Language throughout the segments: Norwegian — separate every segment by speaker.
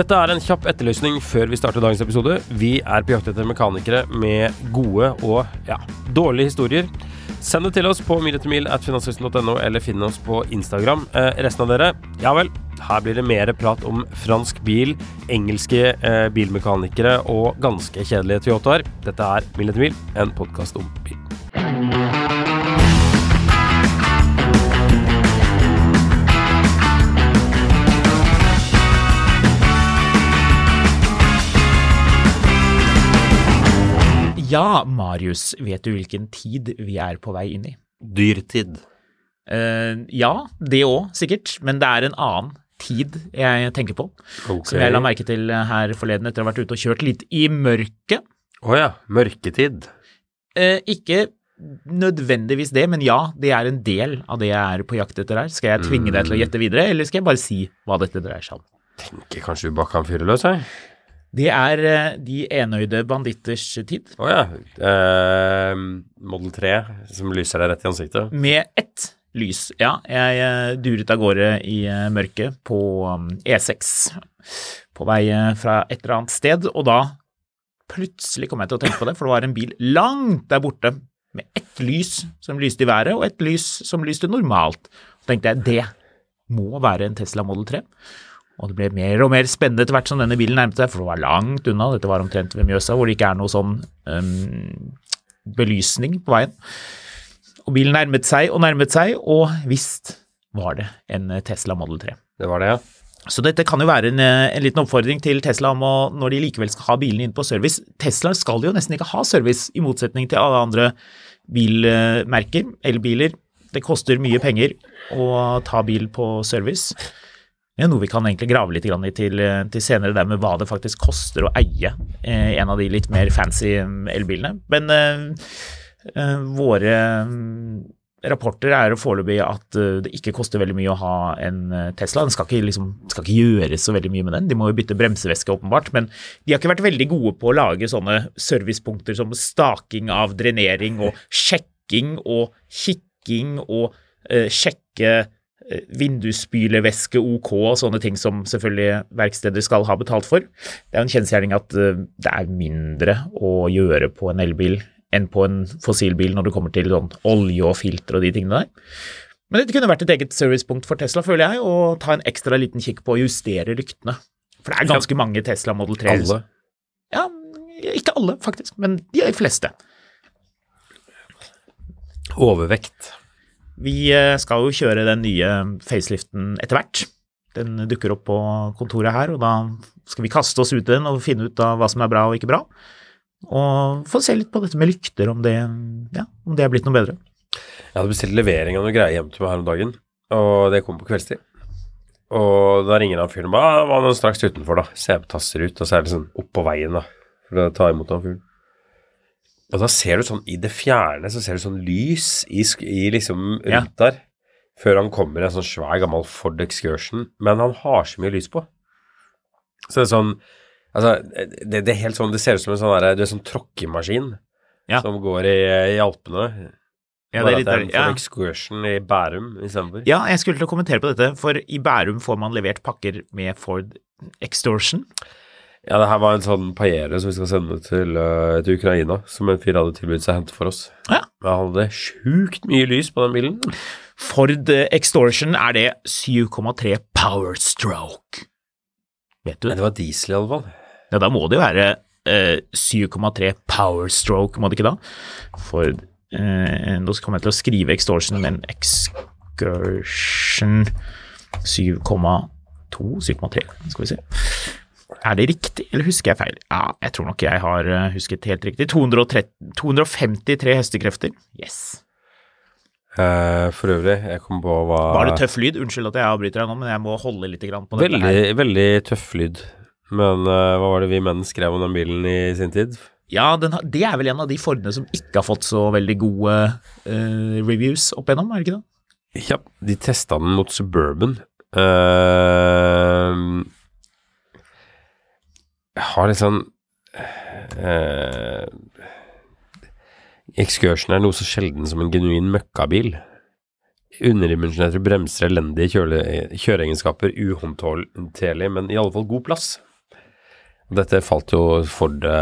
Speaker 1: Dette er en kjapp etterlysning før vi starter dagens episode. Vi er på jakt etter mekanikere med gode og ja, dårlige historier. Send det til oss på miletomil.finanskrisen.no, eller finn oss på Instagram. Eh, resten av dere, ja vel, her blir det mer prat om fransk bil, engelske eh, bilmekanikere og ganske kjedelige Toyotaer. Dette er mil, en podkast om bil.
Speaker 2: Ja, Marius, vet du hvilken tid vi er på vei inn i?
Speaker 1: Dyrtid.
Speaker 2: Uh, ja, det òg, sikkert, men det er en annen tid jeg tenker på.
Speaker 1: Okay.
Speaker 2: Som jeg la merke til her forleden etter å ha vært ute og kjørt litt i mørket.
Speaker 1: Å ja, mørketid.
Speaker 2: Uh, ikke nødvendigvis det, men ja, det er en del av det jeg er på jakt etter her. Skal jeg tvinge deg til å gjette videre, eller skal jeg bare si hva dette dreier seg om?
Speaker 1: Tenker kanskje du bare kan fyre løs, jeg.
Speaker 2: Det er eh, de enøyde banditters tid,
Speaker 1: Å ja. Eh, Model 3 som lyser deg rett i ansiktet.
Speaker 2: med ett lys. Ja, jeg eh, duret av gårde i eh, mørket på um, E6 på vei fra et eller annet sted, og da plutselig kom jeg til å tenke på det, for det var en bil langt der borte med ett lys som lyste i været, og ett lys som lyste normalt. Så tenkte jeg det må være en Tesla Model 3. Og det ble mer og mer spennende etter hvert som denne bilen nærmet seg, for det var langt unna. Dette var omtrent ved Mjøsa, hvor det ikke er noe sånn um, belysning på veien. Og bilen nærmet seg og nærmet seg, og visst var det en Tesla Model 3.
Speaker 1: Det var det, ja.
Speaker 2: Så dette kan jo være en, eh, en liten oppfordring til Tesla om å, når de likevel skal ha bilene inn på service Tesla skal jo nesten ikke ha service, i motsetning til alle andre bilmerker, elbiler. Det koster mye penger å ta bil på service. Det er noe vi kan egentlig grave litt i til, til senere, det med hva det faktisk koster å eie eh, en av de litt mer fancy eh, elbilene. Men eh, eh, våre mm, rapporter er foreløpig at eh, det ikke koster veldig mye å ha en eh, Tesla. Den skal ikke, liksom, skal ikke gjøres så veldig mye med den. De må jo bytte bremsevæske, åpenbart. Men de har ikke vært veldig gode på å lage sånne servicepunkter som staking av drenering og sjekking og kikking og eh, sjekke eh, vindusspylevæske OK og sånne ting som selvfølgelig verksteder skal ha betalt for. Det er jo en kjensgjerning at eh, det er mindre å gjøre på en elbil enn på en fossilbil når det kommer til sånn olje og filter og de tingene der. Men dette kunne vært et eget servicepunkt for Tesla, føler jeg, å ta en ekstra liten kikk på å justere ryktene. For det er ganske mange Tesla Model 3.
Speaker 1: Alle.
Speaker 2: Ja, ikke alle, faktisk, men de fleste.
Speaker 1: Overvekt.
Speaker 2: Vi eh, skal jo kjøre den nye faceliften etter hvert. Den dukker opp på kontoret her, og da skal vi kaste oss ut i den og finne ut av hva som er bra og ikke bra. Og få se litt på dette med lykter, om det, ja, om det er blitt noe bedre.
Speaker 1: Jeg hadde bestilt levering av noe greier hjem til meg her om dagen, og det kom på kveldstid. Og da ringer han fyren og bare «Ah, 'Var han straks utenfor, da?' Så jeg tasser ut, og så er det sånn opp på veien, da, for å ta imot han fyren. Og da ser du sånn i det fjerne, så ser du sånn lys i, i liksom rundt der. Før han kommer en sånn svær, gammel Ford Excursion. Men han har så mye lys på. Så det er sånn Altså, det, det er helt sånn Det ser ut som en sånn derre Du er sånn tråkkemaskin som går i, i Alpene.
Speaker 2: Ja, det er litt,
Speaker 1: det er
Speaker 2: ja.
Speaker 1: Ford Excursion i Bærum istedenfor.
Speaker 2: ja, jeg skulle til å kommentere på dette, for i Bærum får man levert pakker med Ford Extortion.
Speaker 1: Ja, det her var en sånn paiere som vi skal sende til, uh, til Ukraina, som en fyr hadde tilbudt seg å hente for oss.
Speaker 2: Ja.
Speaker 1: Men han hadde sjukt mye lys på den bilen.
Speaker 2: Ford Extortion er det 7,3 Power Stroke. Vet du
Speaker 1: Men
Speaker 2: det?
Speaker 1: var diesel, i alle fall.
Speaker 2: Ja, da må det jo være uh, 7,3 Power Stroke, må det ikke da? Ford uh, nå kommer jeg til å skrive Extortion, men Excursion 7,2, 7,3, skal vi se. Er det riktig, eller husker jeg feil? Ja, jeg tror nok jeg har eh, husket helt riktig. 230, 253 hestekrefter. Yes.
Speaker 1: Eh, for øvrig, jeg kom på hva
Speaker 2: Var det tøff lyd? Unnskyld at jeg avbryter deg nå, men jeg må holde litt på det.
Speaker 1: Veldig,
Speaker 2: her.
Speaker 1: veldig tøff lyd. Men uh, hva var det vi menn skrev om den bilen i sin tid?
Speaker 2: Ja, den det er vel en av de Fordene som ikke har fått så veldig gode uh, reviews opp igjennom, er det ikke det?
Speaker 1: Ja, de testa den mot Suburban. Eh, jeg har litt sånn eh, Excursion er noe så sjelden som en genuin møkkabil. Underdimensjonerte bremser, elendige kjøle, kjøreegenskaper, uhåndterlig, men i alle fall god plass. Dette falt jo for det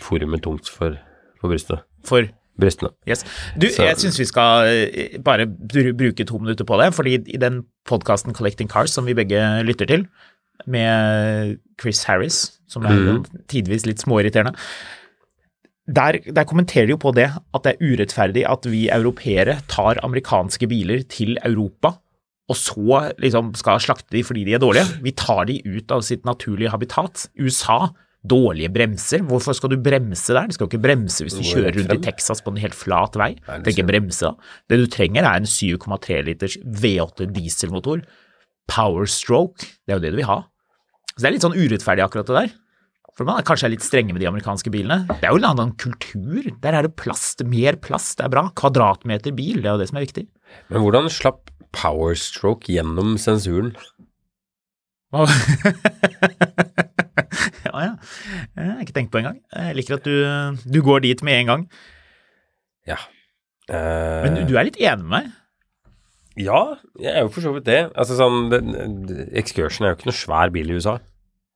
Speaker 1: forumet tungt for, for brystet.
Speaker 2: For
Speaker 1: brystene.
Speaker 2: Yes. Du,
Speaker 1: Så-
Speaker 2: jeg syns vi skal eh, bare bruke to minutter på det, fordi i den podkasten Collecting Cars, som vi begge lytter til, med Chris Harris, som er
Speaker 1: mm.
Speaker 2: tidvis litt småirriterende, der, der kommenterer de jo på det at det er urettferdig at vi europeere tar amerikanske biler til Europa, og så liksom skal slakte de fordi de er dårlige. Vi tar de ut av sitt naturlige habitat. USA, dårlige bremser. Hvorfor skal du bremse der? Du skal jo ikke bremse hvis du
Speaker 1: Du
Speaker 2: kjører rundt i. Texas på en helt flat vei.
Speaker 1: Nei, det
Speaker 2: Det er ikke bremse da. Det du trenger er en 7,3 liters V8 dieselmotor. Power stroke. Det er jo det du vil ha. Så det er litt sånn urettferdig akkurat det der. For man er kanskje litt strenge med de amerikanske bilene. Det er jo en annen kultur. Der er det plass, er mer plass, det er bra. Kvadratmeter bil, det er jo det som er viktig.
Speaker 1: Men hvordan slapp Powerstroke gjennom sensuren?
Speaker 2: Ja, ja. Jeg har ikke tenkt på engang. Jeg liker at du, du går dit med en gang.
Speaker 1: Ja. Uh...
Speaker 2: Men du, du er litt enig med meg?
Speaker 1: Ja, jeg er jo for så vidt det. Altså sånn den, Excursion er jo ikke noe svær bil i USA.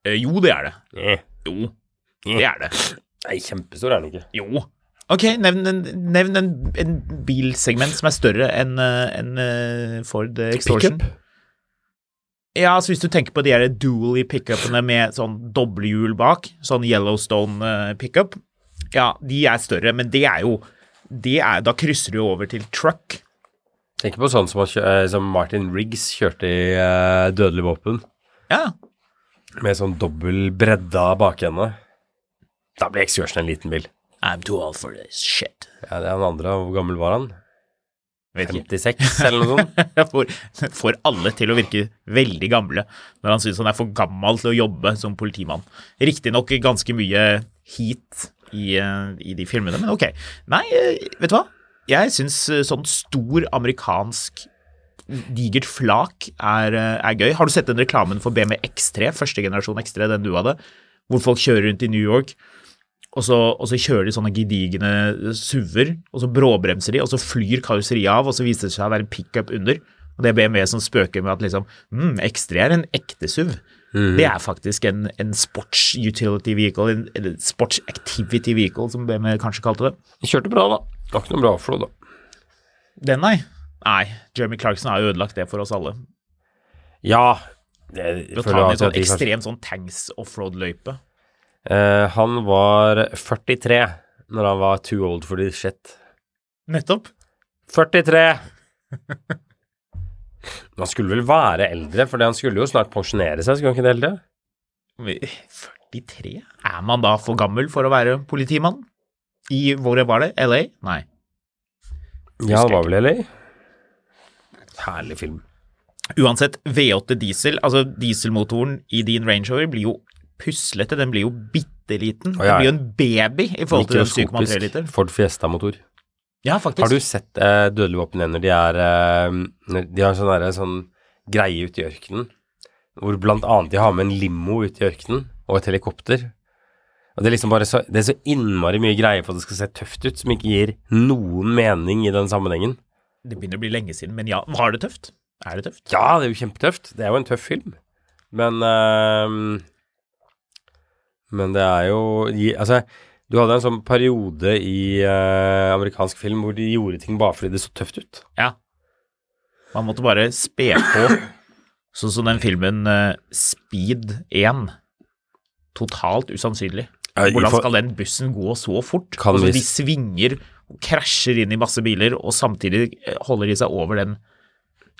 Speaker 2: Eh, Jo, det er det.
Speaker 1: Eh,
Speaker 2: Jo, det er det.
Speaker 1: Nei, kjempestor er den ikke.
Speaker 2: Jo. Ok, nevn, en, nevn en, en bilsegment som er større enn eh, enn, eh, Ford Extortion.
Speaker 1: Pickup?
Speaker 2: Ja, altså hvis du tenker på de her dually pickupene med sånn doblehjul bak, sånn Yellowstone eh, pickup, ja, de er større, men det er jo det er, Da krysser du jo over til truck.
Speaker 1: Tenk på sånn som, eh, som Martin Riggs kjørte i uh, Dødelig våpen,
Speaker 2: Ja,
Speaker 1: med sånn dobbel bredda bakende. Da blir Excursion en liten bil.
Speaker 2: I'm too old for this shit.
Speaker 1: Ja, det er han andre. Hvor gammel var han?
Speaker 2: Vet
Speaker 1: 56, eller noe sånt?
Speaker 2: Får, får alle til å virke veldig gamle når han syns han er for gammel til å jobbe som politimann. Riktignok ganske mye heat i, eh, i de filmene, men ok. Nei, vet du hva? Jeg syns eh, sånn stor amerikansk digert flak er, eh, er gøy. Har du sett den reklamen for BMW X3, første generasjon X3, den du hadde, hvor folk kjører rundt i New York? Og så, og så kjører de sånne gedigne SUV-er, og så bråbremser de, og så flyr karosseriet av, og så viser det seg å være en pickup under. Og det er BMW som spøker med at liksom mm, X3 er en ekte SUV. Det er faktisk en, en sports utility vehicle, en, eller sports activity vehicle, som BMW kanskje kalte det.
Speaker 1: Kjørte bra, da. Det var ikke noe bra offroad, da.
Speaker 2: Den, nei. Nei, Jeremy Clarkson har ødelagt det for oss alle.
Speaker 1: Ja. Det, føler
Speaker 2: ta en sånn ekstremt sånn tanks offroad-løype.
Speaker 1: Eh, han var 43 når han var too old for this shit.
Speaker 2: Nettopp.
Speaker 1: 43! Men Han skulle vel være eldre, for han skulle jo snart pensjonere seg, skulle han ikke det Eldre?
Speaker 2: 43? Er man da for gammel for å være politimann? I hvor var det? LA? Nei.
Speaker 1: Ja, det var vel LA? Herlig film.
Speaker 2: Uansett, V8 diesel, altså dieselmotoren i din Range Rover blir jo puslete, den blir jo bitte liten. Den blir jo en baby i forhold til den 7,3 liter.
Speaker 1: Ford Fiesta-motor.
Speaker 2: Ja, faktisk.
Speaker 1: Har du sett eh, Dødelig våpen igjen når de er eh, De har en sånn, der, sånn greie ute i ørkenen, hvor blant annet de har med en limo ute i ørkenen, og et helikopter. Og det er liksom bare så Det er så innmari mye greier for at det skal se tøft ut, som ikke gir noen mening i den sammenhengen.
Speaker 2: Det begynner å bli lenge siden, men ja, var det tøft? Er det tøft?
Speaker 1: Ja, det er jo kjempetøft. Det er jo en tøff film. Men eh, Men det er jo Altså, du hadde en sånn periode i eh, amerikansk film hvor de gjorde ting bare fordi det så tøft ut.
Speaker 2: Ja. Man måtte bare spe på, sånn som den filmen uh, Speed 1. Totalt usannsynlig. Hvordan skal den bussen gå så fort? Altså,
Speaker 1: vi-
Speaker 2: de svinger og krasjer inn i masse biler, og samtidig eh, holder de seg over den,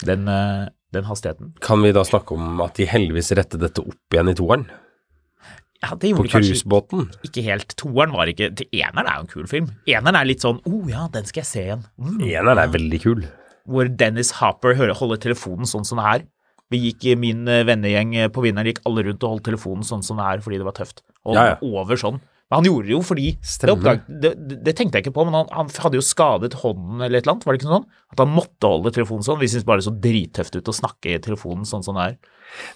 Speaker 2: den eh, den hastigheten.
Speaker 1: Kan vi da snakke om at de heldigvis rettet dette opp igjen i toeren?
Speaker 2: Ja, det gjorde på
Speaker 1: cruisebåten?
Speaker 2: ikke helt. Toeren var ikke Eneren er jo en kul film. Eneren er litt sånn Å oh, ja, den skal jeg se igjen. Mm.
Speaker 1: Eneren er veldig kul.
Speaker 2: Hvor Dennis Hopper holder telefonen sånn som det er. Vi gikk, Min eh, vennegjeng eh, på Vinneren gikk alle rundt og holdt telefonen sånn som det er fordi det var tøft. Og
Speaker 1: Ja, ja.
Speaker 2: over sånn. Men han gjorde det jo fordi det, oppdag, det, det, tenkte jeg ikke på, men han, han hadde jo skadet hånden eller et eller annet. Var det ikke sånn? At han måtte holde telefonen sånn. Vi syntes bare det så drittøft ut å snakke i telefonen sånn som det er.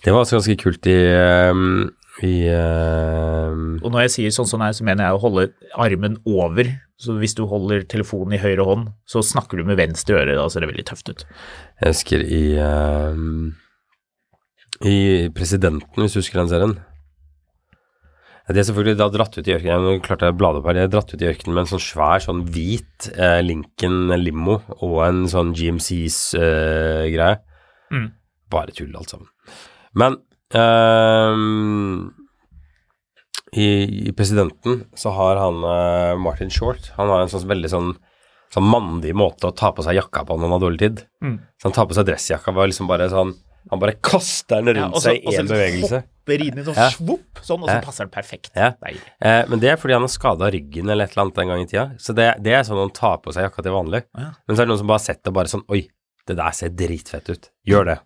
Speaker 1: Det var også ganske kult i, ehm, i uh...
Speaker 2: Og når jeg sier sånn som det er, så mener jeg å holde armen over. Så hvis du holder telefonen i høyre hånd, så snakker du med venstre øre. Da ser det veldig tøft ut.
Speaker 1: Jeg husker i uh... I Presidenten, hvis du husker den serien. Ja, De er selvfølgelig da dratt ut i ørkenen. Jeg klarte å blade opp her. De er dratt ut i ørkenen med en sånn svær, sånn hvit eh, Lincoln limo og en sånn GMCs-greie.
Speaker 2: Mm.
Speaker 1: Bare tull, alt sammen. Men eh, i, I Presidenten så har han eh, Martin Short Han har en sånn veldig sånn Sånn mandig måte å ta på seg jakka på når han har dårlig tid.
Speaker 2: Mm.
Speaker 1: Så han tar på seg dressjakka og liksom bare sånn Han bare kaster den rundt
Speaker 2: Ja, også,
Speaker 1: seg i én bevegelse.
Speaker 2: Inn i sånn
Speaker 1: Ja.
Speaker 2: svopp, sånn, og så passer den perfekt.
Speaker 1: Ja. Eh, men det er fordi han har skada ryggen eller et eller annet en gang i tida. Så det, det er sånn han tar på seg jakka til vanlig.
Speaker 2: Ja.
Speaker 1: Men så er det noen som bare har sett det bare sånn Oi, det der ser dritfett ut. Gjør det.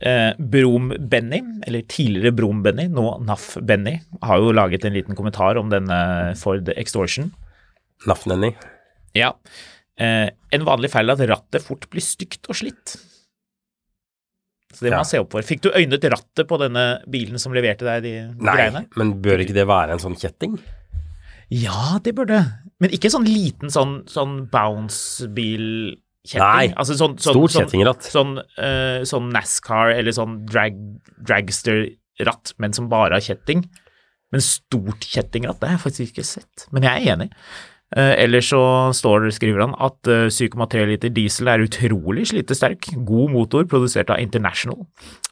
Speaker 2: Eh, Brom-Benny, eller tidligere Brom-Benny, nå NAF-Benny, har jo laget en liten kommentar om denne Ford Extortion.
Speaker 1: NAF-Nenny.
Speaker 2: Ja. Eh, en vanlig feil er at rattet fort blir stygt og slitt. Så det må man se opp for. Fikk du øynet rattet på denne bilen som leverte deg de
Speaker 1: Nei,
Speaker 2: greiene?
Speaker 1: men bør ikke det være en sånn kjetting?
Speaker 2: Ja, det bør det. Men ikke sånn liten sånn, sånn bounce-bil-kjetting.
Speaker 1: Nei,
Speaker 2: altså sånn, sånn,
Speaker 1: Stort
Speaker 2: sånn,
Speaker 1: kjettingratt.
Speaker 2: sånn, uh, sånn NASCAR eller sånn drag, dragster-ratt, men som bare har kjetting. Men stort kjettingratt, det har jeg faktisk ikke sett. Men jeg er enig. Eh, ellers så står, skriver han at eh, 7,3 liter diesel er utrolig slitesterk, god motor produsert av International,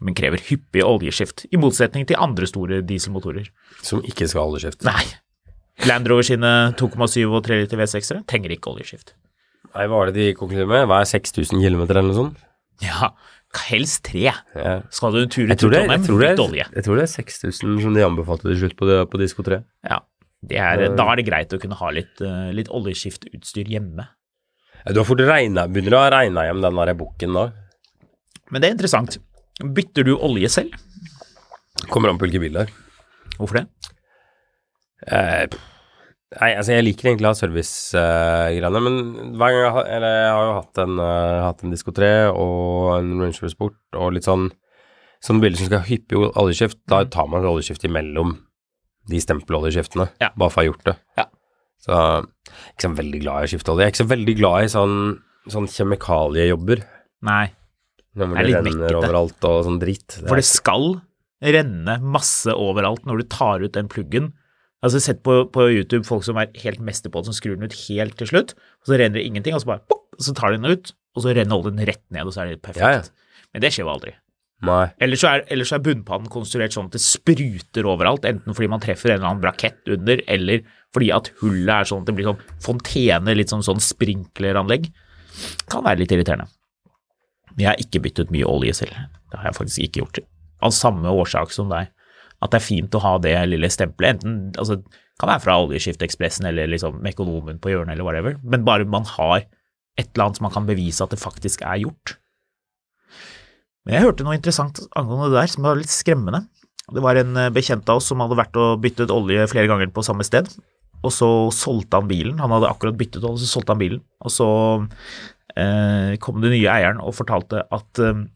Speaker 2: men krever hyppig oljeskift, i motsetning til andre store dieselmotorer.
Speaker 1: Som ikke skal ha oljeskift?
Speaker 2: Nei. Land Rover sine 2,7 og 3 liter V6-ere trenger ikke oljeskift.
Speaker 1: Nei, hva er det de konkluderer med? Hva er 6000 km eller noe sånt?
Speaker 2: Ja, helst tre.
Speaker 1: Ja.
Speaker 2: Skal du en tur
Speaker 1: i
Speaker 2: til
Speaker 1: tror, det,
Speaker 2: Trondheim, litt olje.
Speaker 1: jeg tror det er 6000 som de anbefalte til slutt på, det, på Disko 3.
Speaker 2: Ja, er, da er det greit å kunne ha litt, eh, litt oljeskiftutstyr hjemme.
Speaker 1: Du har fort regnet, begynner å ha regna hjem den der bukken da.
Speaker 2: Men det er interessant. Bytter du olje selv?
Speaker 1: Kommer an på hvilke biler.
Speaker 2: Hvorfor det?
Speaker 1: Eh, nei, altså jeg liker egentlig å ha servicegreiene, men hver gang jeg har, eller jeg har jo hatt en, uh, hatt en Disco 3 og en Range Rover Sport og litt sånn sånne biler som skal ha hyppig oljeskift, da tar man oljeskift imellom de stempeloljeskiftene,
Speaker 2: Ja.
Speaker 1: bare for å ha gjort det.
Speaker 2: Ja.
Speaker 1: Så jeg er ikke så veldig glad i å skifte olje. Jeg er ikke så veldig glad i sånn, sånn kjemikaliejobber.
Speaker 2: Nei,
Speaker 1: Når
Speaker 2: Det er
Speaker 1: det renner
Speaker 2: mekkete.
Speaker 1: overalt og sånn dritt.
Speaker 2: for det skal renne masse overalt når du tar ut den pluggen. Altså Sett på, på YouTube folk som er helt mester på det, som skrur den ut helt til slutt, og så renner det ingenting, og så bare pop, så tar de den ut, og så renner oljen rett ned, og så er det perfekt.
Speaker 1: Ja, ja.
Speaker 2: Men det skjer jo aldri.
Speaker 1: Nei.
Speaker 2: Så, er, er bunnpannen konstruert sånn at det spruter overalt, enten fordi man treffer en eller annen brakett under, eller fordi at hullet er sånn at det blir sånn fontene, litt sånn, sånn sprinkleranlegg. Kan være litt irriterende. Jeg har ikke byttet mye olje selv. Det har jeg faktisk ikke gjort. Av samme årsak som deg. At det er fint å ha det lille stempelet. Enten altså, kan være fra Oljeskiftekspressen eller liksom Mekonomen på hjørnet eller whatever, men bare man har et eller annet som man kan bevise at det faktisk er gjort. Men jeg hørte noe interessant angående det der som var litt skremmende. Det var en eh, bekjent av oss som hadde vært og byttet olje flere ganger på samme sted, og så solgte han bilen. Han hadde akkurat byttet olje, så solgte han bilen. Og så eh, kom den nye eieren og fortalte at eh,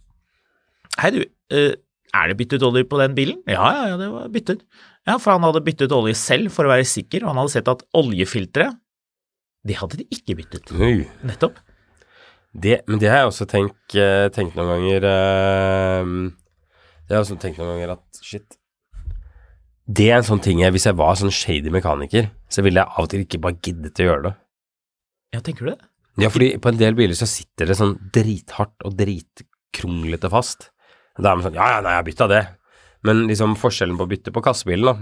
Speaker 2: Hei, du, eh, er det byttet olje på den bilen? Ja, ja, ja, det var byttet. Ja, for han hadde byttet olje selv for å være sikker, og han hadde sett at oljefilteret, det hadde de ikke byttet. Nettopp.
Speaker 1: Det, men det har jeg også tenkt, eh, tenkt noen ganger eh, Det har jeg også tenkt noen ganger at shit Det er en sånn ting jeg Hvis jeg var sånn shady mekaniker, så ville jeg av og til ikke bare giddet å gjøre det.
Speaker 2: Ja, tenker du det?
Speaker 1: Ja, fordi på en del biler så sitter det sånn drithardt og dritkronglete fast. Da er man sånn Ja, ja, nei, jeg bytta det. Men liksom forskjellen på å bytte på kassebilen,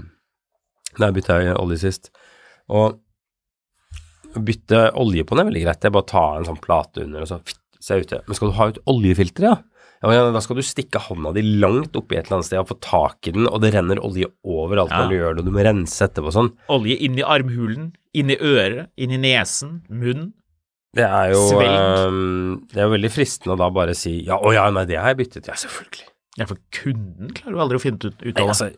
Speaker 1: da Da bytta jeg olje sist. Og bytte olje på den er veldig greit. Det er bare å ta en sånn plate under, og så fitt, ute. Men skal du ha ut oljefilteret, ja? Ja, Da skal du stikke hånda di langt oppi et eller annet sted og få tak i den, og det renner olje overalt
Speaker 2: Ja.
Speaker 1: når du gjør det, og du må rense etterpå og sånn.
Speaker 2: Olje inn i armhulen, inn i øret, inn i nesen, munnen.
Speaker 1: Det er jo ehm, Det er jo veldig fristende å da bare si ja, å ja, nei, det har jeg byttet. Ja, selvfølgelig.
Speaker 2: Ja, for kunden klarer jo aldri å finne ut, ut av det.
Speaker 1: altså,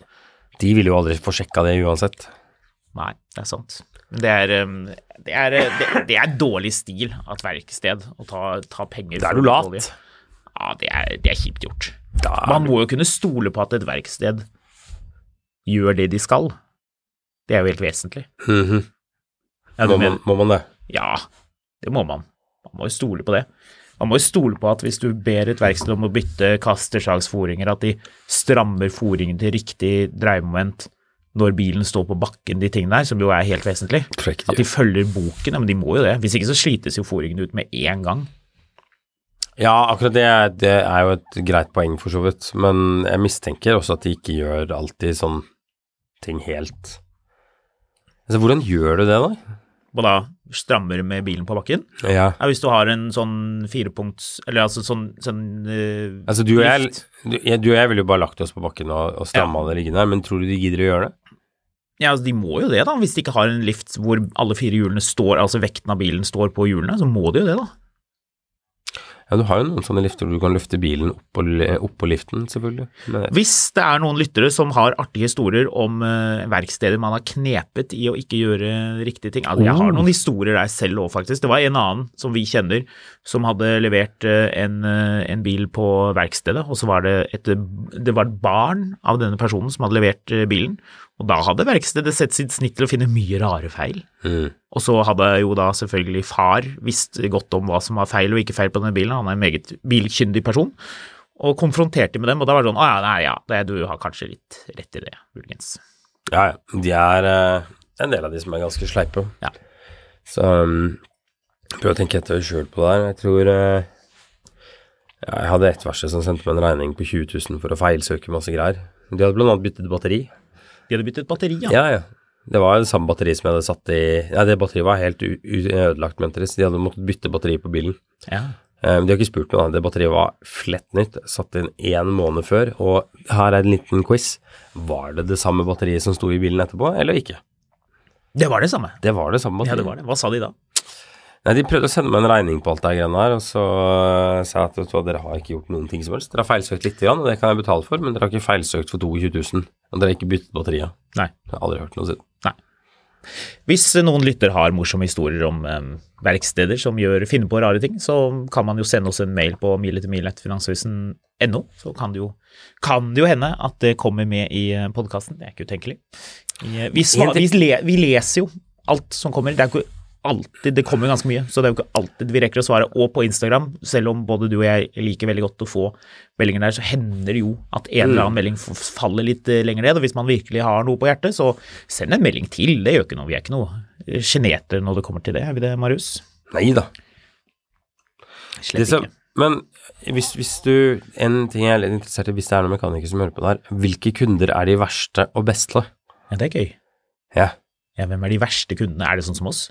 Speaker 1: de vil jo aldri få sjekka det uansett.
Speaker 2: Nei, det er sant. Men det er, um, det er, uh, det, det er dårlig stil av et verksted å ta, ta penger
Speaker 1: Da er du lat.
Speaker 2: Ja, det er, det er kjipt gjort.
Speaker 1: Da
Speaker 2: Man må jo kunne stole på at et verksted gjør det de skal. Det er jo helt vesentlig.
Speaker 1: Mhm.
Speaker 2: Ja,
Speaker 1: må, man, må man det?
Speaker 2: ja, det må man. Man må jo stole på det. Man må jo stole på at hvis du ber et verksted om å bytte kastersagsforinger, at de strammer foringen til riktig dreiemoment når bilen står på bakken, de tingene der, som jo er helt vesentlig.
Speaker 1: Correct,
Speaker 2: At de følger boken, ja, men de må jo det. Hvis ikke så slites jo foringen ut med en gang.
Speaker 1: Ja, akkurat det, det er jo et greit poeng for så vidt, men jeg mistenker også at de ikke gjør alltid sånn ting helt Altså, hvordan gjør du det, da?
Speaker 2: Og da strammer med bilen på bakken.
Speaker 1: Ja.
Speaker 2: Ja, hvis du har en sånn firepunkts Eller altså sånn, sånn uh,
Speaker 1: Altså, du og jeg, du, jeg, du og jeg ville jo bare lagt oss på bakken og, og stramma det liggende her, men tror du de gidder å gjøre det?
Speaker 2: Ja, altså De må jo det, da. Hvis de ikke har en lift hvor alle fire hjulene står, altså vekten av bilen står på hjulene, så må de jo det, da.
Speaker 1: Ja, du har jo noen sånne lifter hvor du kan løfte bilen opp på, opp på liften, selvfølgelig. Men,
Speaker 2: Hvis det er noen lyttere som har artige historier om uh, verksteder man har knepet i å ikke gjøre riktige ting altså, Jeg har
Speaker 1: Oh.
Speaker 2: noen historier der selv òg, faktisk. Det var en annen som vi kjenner, som hadde levert uh, en, uh, en bil på verkstedet, og så var det et, det var et barn av denne personen som hadde levert bilen. Og da hadde verkstedet sett sitt snitt til å finne mye rare feil.
Speaker 1: mm.
Speaker 2: Og så hadde jo da selvfølgelig far visst godt om hva som var feil og ikke feil på denne bilen, han er en meget bilkyndig person, og konfronterte med dem, og da var det sånn, å ja, nei, ja, det, du har kanskje litt rett i det, muligens.
Speaker 1: Ja, ja. De er eh, en del av de som er ganske sleipe.
Speaker 2: Ja.
Speaker 1: Så um, prøv å tenke etter sjøl på det her. Jeg tror eh, ja, Jeg hadde ett verksted som sendte meg en regning på 20 000 for å feilsøke masse greier. De hadde blant annet byttet batteri.
Speaker 2: De hadde byttet batteri, ja.
Speaker 1: Ja, ja. Det var det samme batteri som jeg hadde satt i Nei, det batteriet var helt ødelagt, mente de, så de hadde måttet bytte batteri på bilen.
Speaker 2: Ja.
Speaker 1: Um, de har ikke spurt meg, da. Det batteriet var flett nytt. Satt inn én måned før. Og her er en liten quiz. Var det det samme batteriet som sto i bilen etterpå, eller ikke?
Speaker 2: Det var det samme.
Speaker 1: Det var det samme batteriet.
Speaker 2: Ja, det var det. Hva sa de da?
Speaker 1: Nei, De prøvde å sende meg en regning på alt det greiene her, og så øh, sa jeg at dere har ikke gjort noen ting som helst. Dere har feilsøkt lite grann, og det kan jeg betale for, men dere har ikke feilsøkt for 22 000. Og dere har ikke byttet batteriet.
Speaker 2: Nei.
Speaker 1: Jeg har aldri hørt noe siden. Nei.
Speaker 2: Hvis noen lytter har morsomme historier om eh, verksteder som gjør, finner på rare ting, så kan man jo sende oss en mail på miletermil.finansavisen.no, så kan det, jo, kan det jo hende at det kommer med i podkasten. Det er ikke utenkelig. Vi, vi, vi, vi leser jo alt som kommer. Det er ikke alltid Det kommer ganske mye, så det er jo ikke alltid vi rekker å svare. Og på Instagram, selv om både du og jeg liker veldig godt å få meldinger der, så hender det jo at en eller annen melding faller litt eh, lenger ned. Og hvis man virkelig har noe på hjertet, så send en melding til. Det gjør ikke noe. Vi er ikke noe eh, sjenerte når det kommer til det, er vi det, Marius?
Speaker 1: Nei da.
Speaker 2: Slett ikke.
Speaker 1: Men hvis, hvis du En ting jeg er litt interessert i, hvis det er noen mekanikere som hører på det her, hvilke kunder er de verste og beste?
Speaker 2: Ja, det er gøy.
Speaker 1: Ja.
Speaker 2: Ja, hvem er de verste kundene? Er det sånn som oss?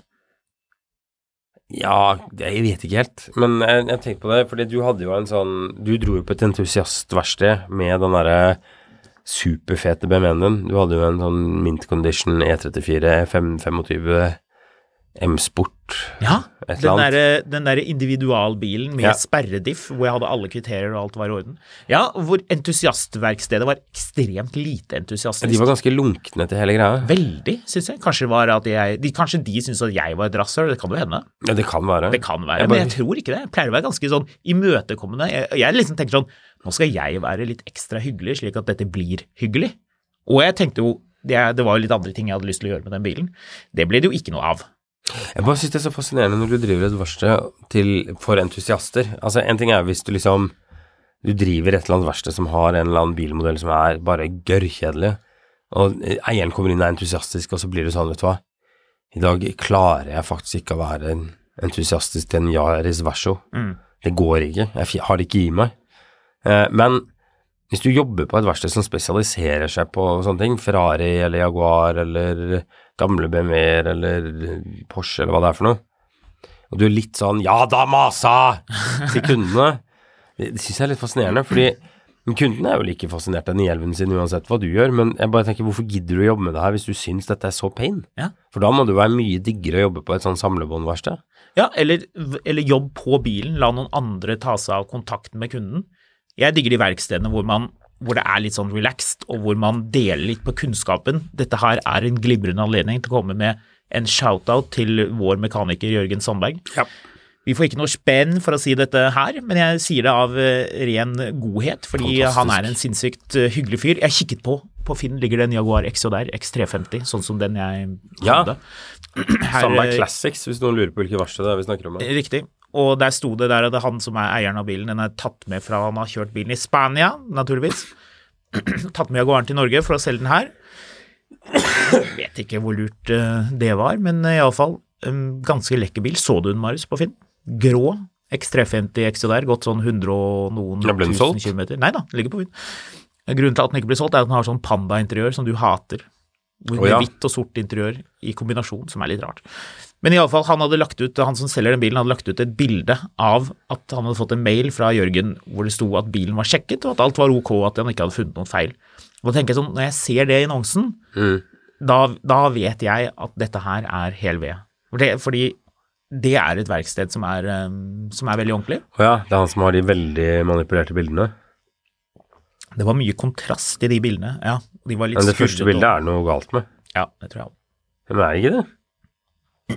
Speaker 1: Ja, jeg vet ikke helt, men jeg, jeg tenkte på det, fordi du hadde jo en sånn Du dro jo på et entusiastverksted med den derre superfete BMW-en din. Du hadde jo en sånn mint condition E E34 525 M-sport.
Speaker 2: Ja, den derre der individualbilen med
Speaker 1: Ja.
Speaker 2: sperrediff, hvor jeg hadde alle kriterier og alt var i orden. Ja, hvor entusiastverkstedet var ekstremt lite entusiastisk.
Speaker 1: De var ganske lunkne til hele greia.
Speaker 2: Veldig, syns jeg. Kanskje, jeg, de, kanskje de syntes at jeg var et rasshøl, det kan jo hende.
Speaker 1: Ja, det kan være.
Speaker 2: Det kan være,
Speaker 1: Jeg
Speaker 2: men jeg tror ikke det. Jeg pleier å være ganske sånn imøtekommende. Jeg, jeg liksom tenker sånn, nå skal jeg være litt ekstra hyggelig, slik at dette blir hyggelig. Og jeg tenkte jo, det, det var jo litt andre ting jeg hadde lyst til å gjøre med den bilen. Det ble det jo ikke noe av.
Speaker 1: Jeg bare synes det er så fascinerende når du driver et verksted til, for entusiaster. Altså, en ting er hvis du liksom Du driver et eller annet verksted som har en eller annen bilmodell som er bare gørrkjedelig, og eieren kommer inn og er entusiastisk, og så blir det sånn, vet du hva I dag klarer jeg faktisk ikke å være entusiastisk til en Yaris Verso.
Speaker 2: Mm.
Speaker 1: Det går ikke. Jeg har det ikke i meg. Eh, men hvis du jobber på et verksted som spesialiserer seg på sånne ting, Ferrari eller Jaguar eller gamle BMW-er eller Porsche eller hva det er for noe, og du er litt sånn 'ja da, masa!' til kundene. Det, det syns jeg er litt fascinerende, fordi kundene er jo like fascinert av 911 sin uansett hva du gjør, men jeg bare tenker hvorfor gidder du å jobbe med det her hvis du syns dette er så pain?
Speaker 2: Ja.
Speaker 1: For da må det jo være mye diggere å jobbe på et sånn samlebåndverksted.
Speaker 2: Ja, eller, eller jobb på bilen. La noen andre ta seg av kontakten med kunden. Jeg digger de verkstedene hvor, man, hvor det er litt sånn relaxed, og hvor man deler litt på kunnskapen. Dette her er en glimrende anledning til å komme med en shout-out til vår mekaniker Jørgen Sandberg.
Speaker 1: Ja.
Speaker 2: Vi får ikke noe spenn for å si dette her, men jeg sier det av eh, ren godhet, fordi
Speaker 1: Fantastisk.
Speaker 2: han er en sinnssykt eh, hyggelig fyr. Jeg kikket på, på Finn ligger det en Jaguar der, X350, sånn som den jeg
Speaker 1: Ja.
Speaker 2: hadde. Her,
Speaker 1: Samme
Speaker 2: eh,
Speaker 1: Classics, hvis noen lurer på hvilket verksted det er vi snakker om. her.
Speaker 2: Riktig. Og der sto det der at det er han som er eieren av bilen. Den er tatt med fra han har kjørt bilen i Spania, naturligvis. tatt med Jaguaren til Norge for å selge den her. Jeg Vet ikke hvor lurt eh, det var, men uh, iallfall ganske lekker bil. Så du den, Marius, på Finn? Grå. X350 XJR, gått sånn 100 og noen
Speaker 1: Ja,
Speaker 2: tusen kilometer. Nei da, ligger på Finn. Grunnen til at den ikke blir solgt, er at den har sånn panda-interiør som du hater. Med
Speaker 1: oh, ja.
Speaker 2: hvitt og sort interiør i kombinasjon, som er litt rart. Men iallfall, han hadde lagt ut, han som selger den bilen, hadde lagt ut et bilde av at han hadde fått en mail fra Jørgen hvor det sto at bilen var sjekket, og at alt var ok, og at han ikke hadde funnet noen feil. Og da tenker jeg sånn, Når jeg ser det i annonsen,
Speaker 1: Mm.
Speaker 2: da, da vet jeg at dette her er hel ved. Fordi, Fordi det er et verksted som er, um, som er veldig ordentlig.
Speaker 1: Å ja, det er han som har de veldig manipulerte bildene.
Speaker 2: Det var mye kontrast i de bildene. ja. De
Speaker 1: Men det første bildet er noe galt med.
Speaker 2: Ja, det tror jeg òg.
Speaker 1: Men er det ikke det?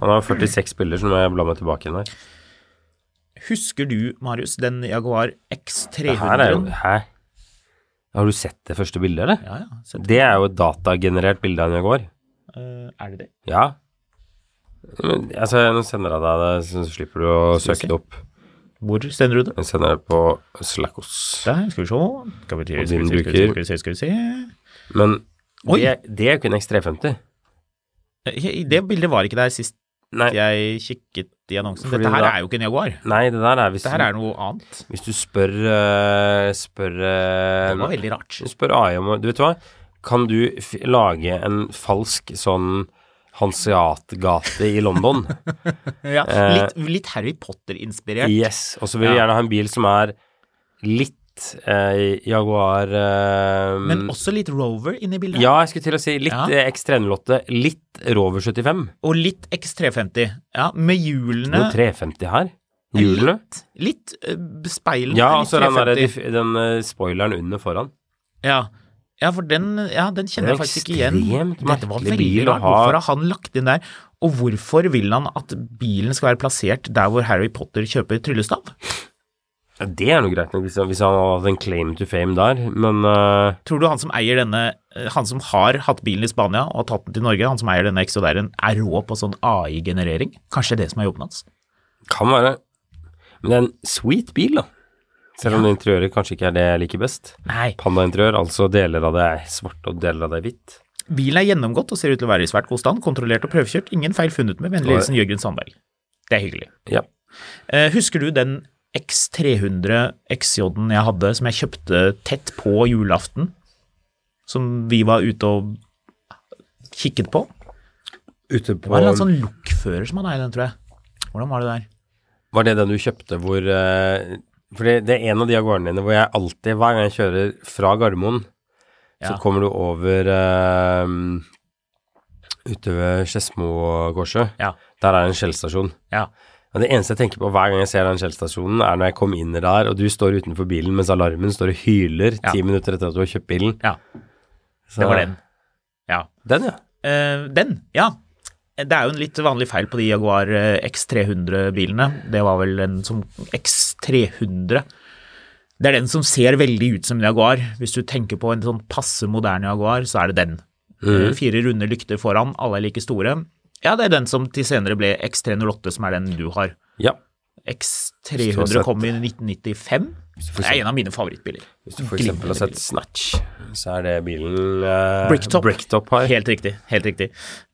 Speaker 1: Han har 46 bilder, så nå må jeg bla meg tilbake igjen her.
Speaker 2: Husker du, Marius, den Jaguar X300?
Speaker 1: her er jo Hæ? Har du sett det første bildet, eller?
Speaker 2: Ja, ja. sett
Speaker 1: Det er jo et datagenerert bilde av en Jaguar.
Speaker 2: Uh, er det det?
Speaker 1: Ja. Men, altså, nå sender jeg deg det, så slipper du å
Speaker 2: Skal
Speaker 1: søke det opp.
Speaker 2: Hvor sender du det?
Speaker 1: Jeg sender det på Slackos.
Speaker 2: Der, skal vi se. Skal vi, se, skal vi, se, skal vi se, skal vi se.
Speaker 1: Men det, det er en X350.
Speaker 2: Eh, Det bildet var ikke der sist
Speaker 1: Nei,
Speaker 2: jeg kikket i annonsen.
Speaker 1: Fordi
Speaker 2: Dette her
Speaker 1: da-
Speaker 2: er jo ikke en Jaguar.
Speaker 1: nei, det der er hvis,
Speaker 2: Dette her er noe annet.
Speaker 1: hvis du spør uh, Spør uh,
Speaker 2: Det var veldig rart.
Speaker 1: Spør AI om Du vet hva? Kan du lage en falsk sånn Hanseatgate i London?
Speaker 2: Ja,
Speaker 1: Eh,
Speaker 2: litt, litt Harry Potter-inspirert.
Speaker 1: yes. Og så vil vi
Speaker 2: Ja.
Speaker 1: gjerne ha en bil som er litt eh, Jaguar eh,
Speaker 2: Men også litt Rover inni bildet.
Speaker 1: Ja, jeg skulle til å si litt
Speaker 2: Ja.
Speaker 1: eh, X308, litt Rover 75.
Speaker 2: Og litt X350. Ja, med hjulene
Speaker 1: Noe 350 her. Hjulene.
Speaker 2: Litt uh, speilene.
Speaker 1: Ja,
Speaker 2: er
Speaker 1: og så den, den eh, spoileren under foran.
Speaker 2: Ja. ja, for den, ja, den kjenner jeg faktisk ikke igjen. Dette var veldig
Speaker 1: bil
Speaker 2: rart. Hvorfor har han lagt inn der? Og hvorfor vil han at bilen skal være plassert der hvor Harry Potter kjøper tryllestav?
Speaker 1: Ja, det er noe greit nok hvis, hvis han hadde en claim to fame der, men uh...
Speaker 2: Tror du han som eier denne, eh, han som har hatt bilen i Spania og tatt den til Norge, han som eier denne XJR-en, er rå på sånn AI-generering? Kanskje det som er jobben hans?
Speaker 1: kan være Men det er en sweet bil, da. Selv om det interiøret kanskje ikke er det jeg liker best.
Speaker 2: Nei.
Speaker 1: Panda-interiør, altså deler av det er svart og deler av det er hvitt.
Speaker 2: Bilen er gjennomgått og ser ut til å være i svært god stand, kontrollert og prøvekjørt, ingen feil funnet med vennlig hilsen Jørgen Sandberg. Det er hyggelig.
Speaker 1: Ja.
Speaker 2: Uh, husker du den X300 XJ-en jeg hadde, som jeg kjøpte tett på julaften? Som vi var ute og kikket på?
Speaker 1: Ute
Speaker 2: Det var en eller annen sånn lokfører som hadde eid den, tror jeg. Hvordan var det der?
Speaker 1: Var det den du kjøpte hvor eh, For det, det er en av de gårdene dine hvor jeg alltid, hver gang jeg kjører fra Gardermoen, så
Speaker 2: Ja.
Speaker 1: kommer du over uh, ute ved Skedsmokorset.
Speaker 2: Ja.
Speaker 1: Der er en Shell-stasjon.
Speaker 2: Ja.
Speaker 1: Og det eneste jeg tenker på hver gang jeg ser den Shell-stasjonen, er når jeg kommer inn der, og du står utenfor bilen mens alarmen står og hyler
Speaker 2: Ja.
Speaker 1: ti minutter etter at du har kjøpt bilen.
Speaker 2: Ja,
Speaker 1: Så-
Speaker 2: det var den. Ja.
Speaker 1: Den, ja.
Speaker 2: Uh, den, ja. Det er jo en litt vanlig feil på de Jaguar eh, X300-bilene. Det var vel en som X300. Det er den som ser veldig ut som en Jaguar. Hvis du tenker på en sånn passe moderne Jaguar, så er det den. Mm. Fire runde lykter foran, alle er like store. Ja, det er den som til senere ble X308, som er den du har.
Speaker 1: Ja.
Speaker 2: X300
Speaker 1: Hvis du har
Speaker 2: kom i 1995. Det er en av mine favorittbiler.
Speaker 1: Hvis du for eksempel har sett Snatch, så er det bilen uh,
Speaker 2: Bricktop.
Speaker 1: Bricktop har.
Speaker 2: Helt riktig. helt riktig.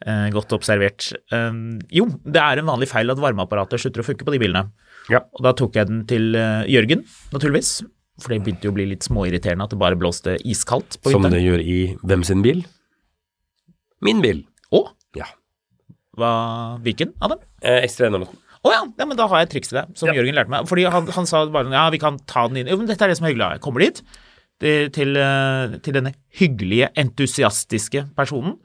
Speaker 2: Uh, godt observert. Uh, jo, det er en vanlig feil at varmeapparatet slutter å funke på de bilene.
Speaker 1: Ja.
Speaker 2: Og da tok jeg den til eh, Jørgen, naturligvis. For det begynte jo å bli litt småirriterende at det bare blåste iskaldt på
Speaker 1: Som det gjør i hvem sin bil? Min bil.
Speaker 2: Å,
Speaker 1: Ja.
Speaker 2: Hva, hvilken av dem?
Speaker 1: Eh, X308.
Speaker 2: Å ja, ja, men da har jeg et triks til deg, som
Speaker 1: Ja.
Speaker 2: Jørgen lærte meg. Fordi han, han sa bare ja, vi kan ta den inn Jo, men dette er det som er hyggelig. Jeg kommer dit til, til, eh, til denne hyggelige, entusiastiske personen,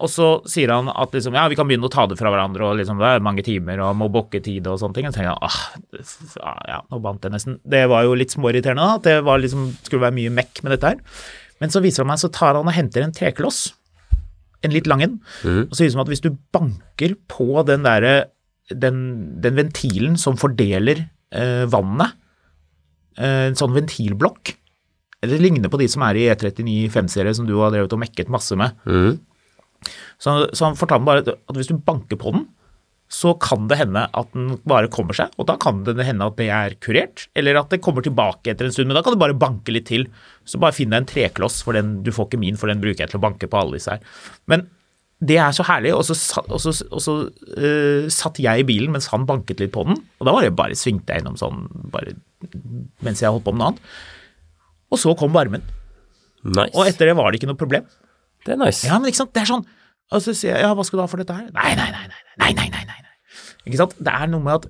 Speaker 2: og så sier han at liksom, ja, vi kan begynne å ta det fra hverandre, og liksom, det er mange timer, og må bokke tid og sånne ting. Og så tenker jeg ah, ah, ja, nå bandt jeg nesten. Det var jo litt småirriterende, da, at det var liksom, skulle være mye mekk med dette her. Men så viser han meg, så tar han og henter en trekloss, en litt lang en, og så ut som at hvis du banker på den derre den, den ventilen som fordeler eh, vannet, eh, en sånn ventilblokk, det ligner på de som er i E39 5-serie som du har drevet og mekket masse med. Så, så han fortalte bare at hvis du banker på den, så kan det hende at den bare kommer seg, og da kan det hende at det er kurert, eller at det kommer tilbake etter en stund, men da kan du bare banke litt til. Så bare finn deg en trekloss, for den, du får ikke min, for den bruker jeg til å banke på alle disse her. Men det er så herlig, og så, og så, og så uh, satt jeg i bilen mens han banket litt på den, og da var det bare svingte jeg innom sånn, bare mens jeg holdt på med noe annet. Og så kom varmen,
Speaker 1: Nice.
Speaker 2: og etter det var det ikke noe problem.
Speaker 1: Det er nice.
Speaker 2: Ja, men ikke sant, det er sånn og så sier jeg ja, hva skal du ha for dette her? Nei, nei, nei, nei, nei, nei, nei, nei. Ikke sant? Det er noe med at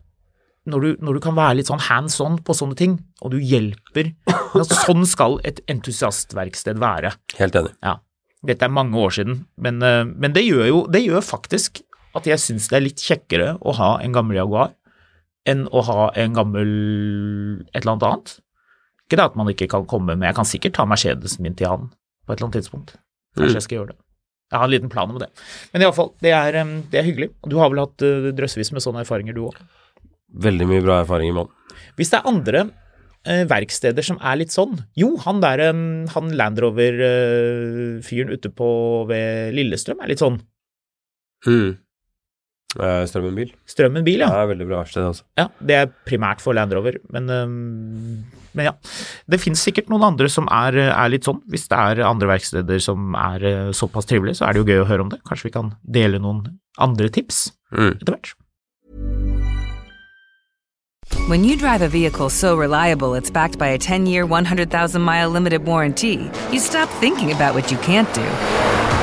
Speaker 2: når du, når du kan være litt sånn hands on på sånne ting, og du hjelper Sånn skal et entusiastverksted være.
Speaker 1: Helt enig.
Speaker 2: Ja. Dette er mange år siden, men, eh, men det gjør jo det gjør faktisk at jeg syns det er litt kjekkere å ha en gammel Jaguar enn å ha en gammel et eller annet annet. Ikke det at man ikke kan komme med Jeg kan sikkert ta Mercedesen min til han på et eller annet tidspunkt. Kanskje mm. jeg skal gjøre det. Jeg har en liten plan om det. Men iallfall, det, er, det er hyggelig. Du har vel hatt eh, drøssevis med sånne erfaringer, du òg.
Speaker 1: Veldig mye bra erfaringer mann.
Speaker 2: Hvis det er andre eh, verksteder som er litt sånn Jo, han der han Land Rover-fyren ute på ved Lillestrøm er litt sånn.
Speaker 1: Mm. Eh.
Speaker 2: Strømmen bil,
Speaker 1: Det
Speaker 2: ja.
Speaker 1: er veldig bra sted, altså.
Speaker 2: ja. Det er primært for Land Rover, men, men ja. Det finnes sikkert noen andre som er, er litt sånn. Hvis det er andre verksteder som er eh, såpass trivelige, så er det jo gøy å høre om det. Kanskje vi kan dele noen andre tips
Speaker 1: Mm.
Speaker 2: etter hvert.
Speaker 3: When you drive a vehicle so reliable it's backed by a 10 year, 100,000 mile limited warranty, you stop thinking about what you can't do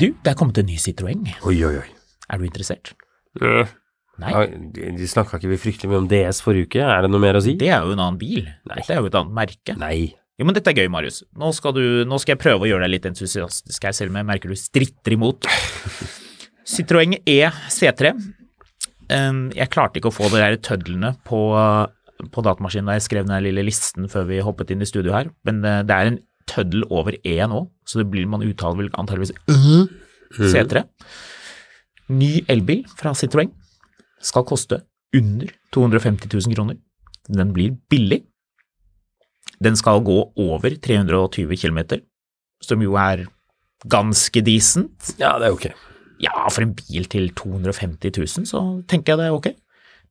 Speaker 2: Du, det er kommet en ny Citroën.
Speaker 1: Oi, oi, oi.
Speaker 2: Er du interessert?
Speaker 1: Øh.
Speaker 2: Nei.
Speaker 1: Ja, de de snakka ikke vi fryktelig mye om DS forrige uke, er det noe mer å si?
Speaker 2: Det er jo en annen bil. Nei. Dette er jo et annet merke.
Speaker 1: Nei.
Speaker 2: Jo, men dette er gøy, Marius. Nå skal, du, nå skal jeg prøve å gjøre deg litt entusiastisk her, selv om jeg merker du stritter imot. Citroën E C3. Um, jeg klarte ikke å få de der tødlene på, på datamaskinen da jeg skrev den lille listen før vi hoppet inn i studio her, men uh, det er en tøddel over E nå, så det blir man uttaler vel antageligvis C3. Ny elbil fra Citroën skal koste under 250 000 kroner. Den blir billig. Den skal gå over 320 km, som jo er ganske decent.
Speaker 1: Ja, det er ok.
Speaker 2: Ja, for en bil til 250 000, så tenker jeg det er ok.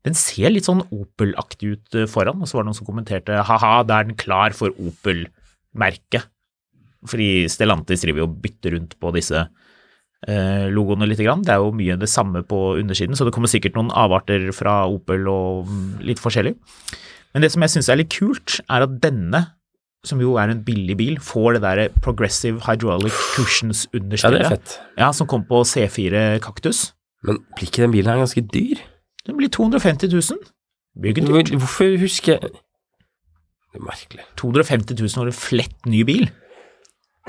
Speaker 2: Den ser litt sånn Opel-aktig ut eh, foran, og så var det noen som kommenterte haha, da er den klar for Opel-merket. Fordi Stellantis driver jo og bytter rundt på disse eh, logoene litt. Grann. Det er jo mye det samme på undersiden, så det kommer sikkert noen avarter fra Opel og litt forskjellig. Men det som jeg syns er litt kult, er at denne, som jo er en billig bil, får det der Progressive Hydraulic
Speaker 1: Ja, det
Speaker 2: Cushions-understellet.
Speaker 1: er fett.
Speaker 2: Ja, som kom på C4 Kaktus.
Speaker 1: Men blir ikke den bilen her ganske dyr?
Speaker 2: Den blir 250 000. Blir ikke dyrt.
Speaker 1: Hvorfor husker jeg Det er merkelig.
Speaker 2: 250 000 for en flett ny bil.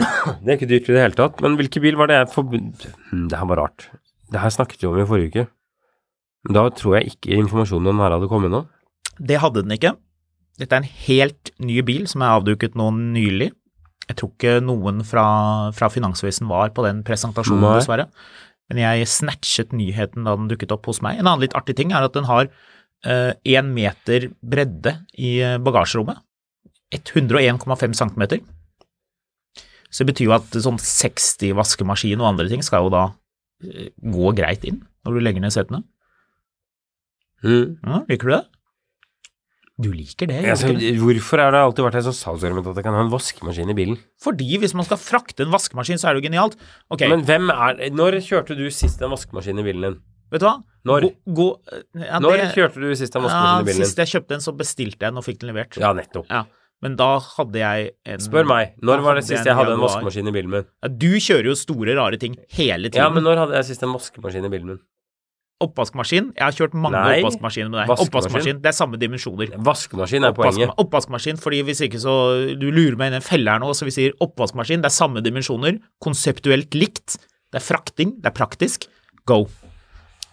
Speaker 1: Det er ikke dyrt i det hele tatt, men hvilken bil var det jeg forbundet hm, Det her var rart. Det her snakket vi om i forrige uke. Da tror jeg ikke informasjonen om her hadde kommet nå.
Speaker 2: Det hadde den ikke. Dette er en helt ny bil som er avduket nå nylig. Jeg tror ikke noen fra, fra Finansvesen var på den presentasjonen,
Speaker 1: Nei.
Speaker 2: dessverre. Men jeg snatchet nyheten da den dukket opp hos meg. En annen litt artig ting er at den har én meter bredde i eh, bagasjerommet. 101,5 cm. Så det betyr jo at sånn 60 vaskemaskin og andre ting skal jo da eh, gå greit inn. når du legger ned setene.
Speaker 1: Mm.
Speaker 2: Ja, liker du det? Du liker det, gjør
Speaker 1: Altså, hvorfor har det alltid vært et sånt salgsargument at jeg kan ha en vaskemaskin i bilen?
Speaker 2: Fordi hvis man skal frakte en vaskemaskin, så er det jo genialt. Okay.
Speaker 1: Men hvem er Når kjørte du sist en vaskemaskin i bilen din?
Speaker 2: vet du hva?
Speaker 1: Når?
Speaker 2: Gå, gå, ja,
Speaker 1: Når
Speaker 2: det-
Speaker 1: kjørte du sist en
Speaker 2: ja,
Speaker 1: i bilen
Speaker 2: Sist jeg kjøpte en, så bestilte jeg den og fikk den levert.
Speaker 1: Ja, nettopp.
Speaker 2: Ja, Men da hadde jeg en
Speaker 1: Spør meg. Når var det sist jeg hadde en vaskemaskin i bilen min?
Speaker 2: Ja, Du kjører jo store, rare ting hele tiden.
Speaker 1: Ja, men når hadde jeg sist en vaskemaskin i bilen min?
Speaker 2: Oppvaskmaskin? Jeg har kjørt mange
Speaker 1: Nei,
Speaker 2: oppvaskmaskiner med deg. Oppvaskmaskin, Det er samme dimensjoner.
Speaker 1: Vaskemaskin er poenget.
Speaker 2: Oppvaskmaskin, fordi hvis ikke så Du lurer meg inn i en felle her nå, så vi sier oppvaskmaskin, det er samme dimensjoner, konseptuelt likt, det er frakting, det er praktisk. Go.